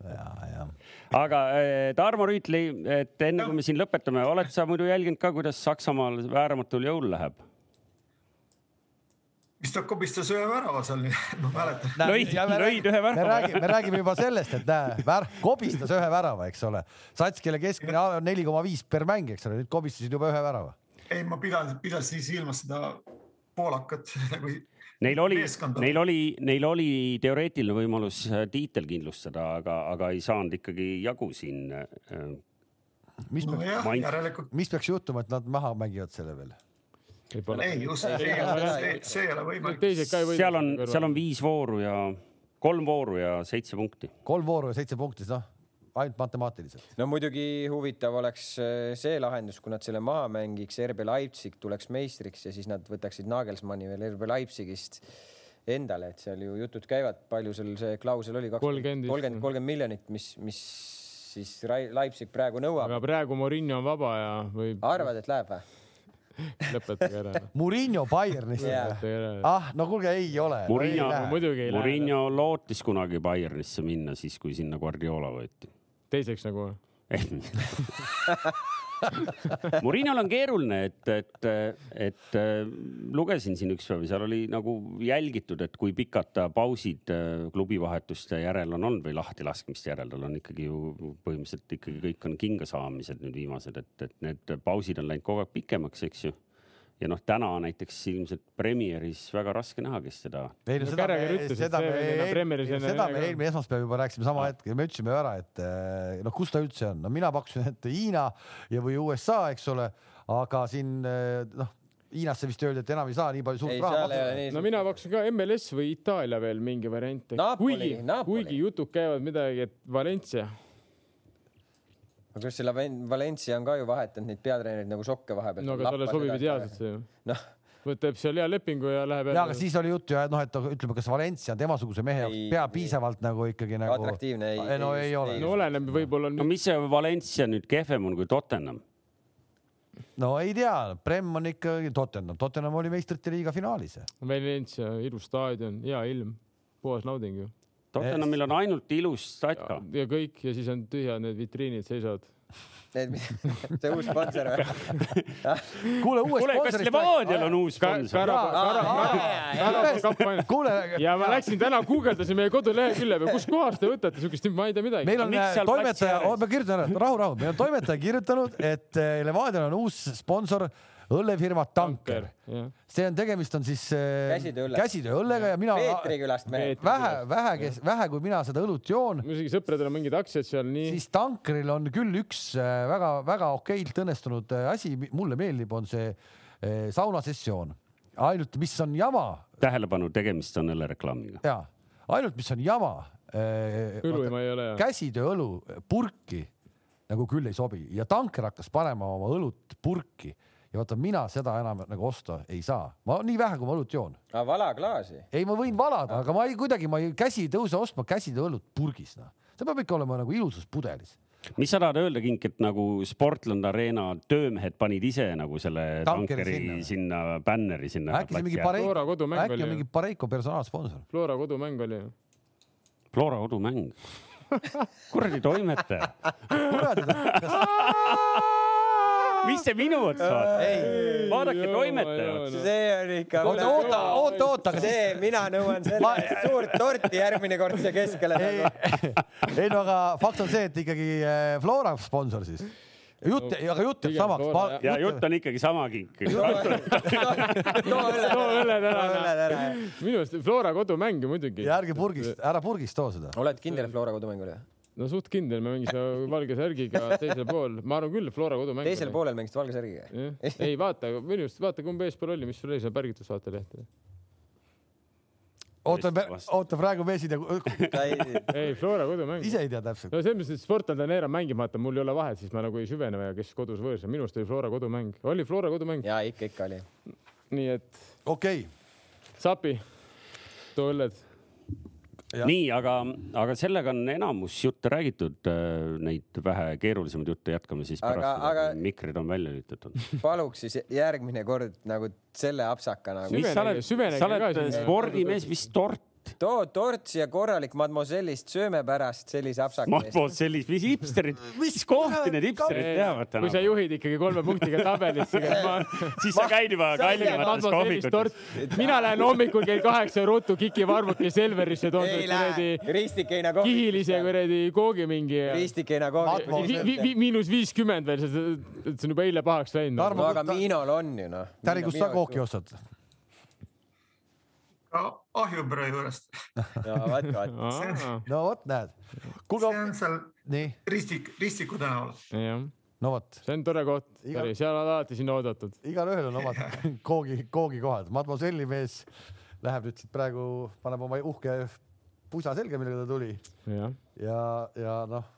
ja, ja. aga eh, Tarmo Rüütli, et enne kui me siin lõpetame, oled sa muidu jälginud ka, kuidas Saksamaal vääramatul jõul läheb? mis ta kobistas ühe värava seal, ma mäletan. lõid, lõid ühe värava. me räägime, me räägime juba sellest, et näe, vär-, kobistas ühe värava, eks ole. sats, kelle keskmine on neli koma viis per mäng, eks ole, nüüd kobistasid juba ühe värava ei, ma pidasin, pidasin silmas seda poolakat nagu Neil oli, neil oli, neil oli teoreetiline võimalus äh, tiitel kindlustada, aga, aga ei saanud ikkagi jagu siin. Äh, mis no, peaks, jah, järelikult... mis peaks juhtuma, et nad maha mängivad selle veel? ei, just see, see, see ei ole võimalik. seal on, seal on viis vooru ja kolm vooru ja seitse punkti. kolm vooru ja seitse punkti, noh ainult matemaatiliselt. no muidugi huvitav oleks äh, see lahendus, kui nad selle maha mängiks, RB Leipzig tuleks meistriks ja siis nad võtaksid Nagelsmanni veel RB Leipzigist endale, et seal ju jutud käivad, palju seal see klausel oli, kolmkümmend, kolmkümmend miljonit, mis, mis siis Leipzig praegu nõuab. aga praegu Morinho on vaba ja võib. arvad, et läheb või? lõpetage ära Murillo Bayernist yeah.. ah, no kuulge, ei ole. Murillo no,, Murillo lootis kunagi Bayernisse minna, siis kui sinna Guardiola võeti teiseks nagu Murinal on keeruline, et, et, et lugesin siin üks päev, seal oli nagu jälgitud, et kui pikad ta pausid äh, klubivahetuste järel on olnud või lahtilaskmiste järel, tal on ikkagi ju põhimõtteliselt ikkagi kõik on kinga saamised nüüd viimased, et, et need pausid on läinud kogu aeg pikemaks, eks ju ja noh, täna näiteks ilmselt Premieris väga raske näha, kes seda. ei no seda me, seda me, seda me eelmine esmaspäev juba rääkisime sama hetk ja me ütlesime ära, et eh, noh, kus ta üldse on, no mina pakkusin, et Hiina ja, või USA, eks ole, aga siin eh, noh, Hiinasse vist öeldi, et enam ei saa nii palju suurt raha maksta. no mina pakkusin ka MLS või Itaalia veel mingi variant. kuigi, kuigi jutud käivad midagi, et Valencia aga kas selle Valencia on ka ju vahetanud neid peatreenereid nagu sokke vahepeal? no aga talle sobib ideaalselt see ju. noh võtab seal hea lepingu ja läheb. ja, aga siis oli juttu ja noh, et ütleme, kas Valencia on temasuguse mehe jaoks pea piisavalt nagu ikkagi nagu. atraktiivne ei. no ei, ei ole. no oleneb, võib-olla. no mis see Valencia nüüd kehvem on kui Tottenham? no ei tea, Prem on ikkagi Tottenham, Tottenham oli meistrite liiga finaalis. Valencia, ilus staadion, hea ilm, puhas nauding ju Tottenhamil on ainult ilus statka. ja kõik ja siis on tühjad need vitriinid seisavad Need, see uus sponsor või? kuule, uuest kuule, kas Levadial on uus sponsor? kuule. ja ma läksin täna guugeldasin meie kodulehekülje peal, kuskohast te võtate siukest, ma ei tea midagi. meil on toimetaja, ma kirjutan ära, rahu, rahu, meil on toimetaja kirjutanud, et eh, Levadial on uus sponsor õllefirma Tanker, Tanker. see on, tegemist on siis äh, käsitööõlle. käsitööõllega ja mina. Peetri külast me. vähe, vähe, kes, vähe, kui mina seda õlut joon. isegi sõpradel on mingid aktsiad seal nii. siis Tankeril on küll üks väga-väga äh, okeilt õnnestunud äh, asi, mulle meeldib, on see saunasessioon. ainult, mis on jama. tähelepanu, tegemist on õllereklaamiga. ja, ainult, mis on jama. õluima ei ole. käsitööõlu purki nagu küll ei sobi ja Tanker hakkas panema oma õlut purki ja vaata, mina seda enam nagu osta ei saa, ma nii vähe, kui ma õlut joon. aga vala klaasi. ei, ma võin valada, aga ma ei kuidagi, ma ei, käsi ei tõuse ostma käside õlut purgis, noh. see peab ikka olema nagu ilusas pudelis. mis sa tahad öelda, Kink, et nagu Sportland Arena töömehed panid ise nagu selle Tankeri tankeri sinna. sinna, sinna bänneri sinna. äkki see mingi Pareiko, äkki oli on mingi Pareiko personaalsponsor? Flora kodumäng oli ju. Flora kodumäng. kuradi toimetaja, kuradi, mis te minu otsa vaatate? vaadake toimetaja otsa. see on ikka. oota, oota, oota, oota, aga see mina nõuan selle suurt torti järgmine kord siia keskele ei nagu., ei no aga fakt on see, et ikkagi äh, Flora sponsor siis. jutt, aga jutt jääb samaks ja jutt on ikkagi sama Kink. too õlle, too õlled ära. minu arust Flora kodumäng ju muidugi. ja ärge purgist, ära purgist too seda. oled kindel, et Flora kodumäng oli? No suht kindel, me mängisime valge särgiga teisel pool, ma arvan küll, Flora kodumäng. teisel. poolel mängisid valge särgiga. ei vaata, minu arust vaata, kumb eespool oli, mis sul oli seal pärgitud saatelehte. oota, oota praegu meesid ja ta ei, ei, Flora kodumäng. ise ei tea täpselt. no selles mõttes, et Sportland on Eera mängib, vaata, mul ei ole vahet, siis ma nagu ei süvene, kes kodus võõrs on, minu arust oli Flora kodumäng, oli Flora kodumäng, ja ikka, ikka oli. nii et okei sapi, too õlled. Jah. nii, aga, aga sellega on enamus jutte räägitud, neid vähe keerulisemaid jutte jätkame siis Aga- pärast, aga- kui mikrid on välja lülitatud. paluks siis järgmine kord nagu selle apsaka nagu. sa oled, süvenege sa ka oled sinna. spordimees, mis tort? Too torts ja korralik Mademoisellist sööme pärast sellise apsaka ma eest. poolt sellist, mis hipsterid, mis kohti need hipsterid teavad kui sa täna? juhid ikkagi kolme punktiga tabelit, siis sa käid juba kallimates kohvikutes. mina lähen hommikul kell kaheksa ruttu Kiki Varvuki Selverisse, toon kuradi, ristikeina kihilise kuradi koogi mingi. ristikeina koog. Matmo- miinus viiskümmend veel, see on juba eile pahaks läinud. Tarmo- aga Miinol on ju noh. Täri, kust sa kooki ostad? Ka ahjupere juurest. no vot, vot. no vot, näed. see, on seal nii, Ristik, Ristiku tänaval. no vot, see on tore koht, Iga- seal on alati sinna oodatud. igalühel on omad koogi, koogikohad. Mademoiselle'i mees läheb nüüd siit praegu, paneb oma uhke pusa selga, millega ta tuli jah, ja, ja noh,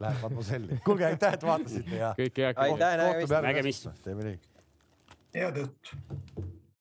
läheb Mademoiselle'i. kuulge, aitäh, et vaatasite ja kõik head. Aitäh, nägemist. teeme nii. head õhtut.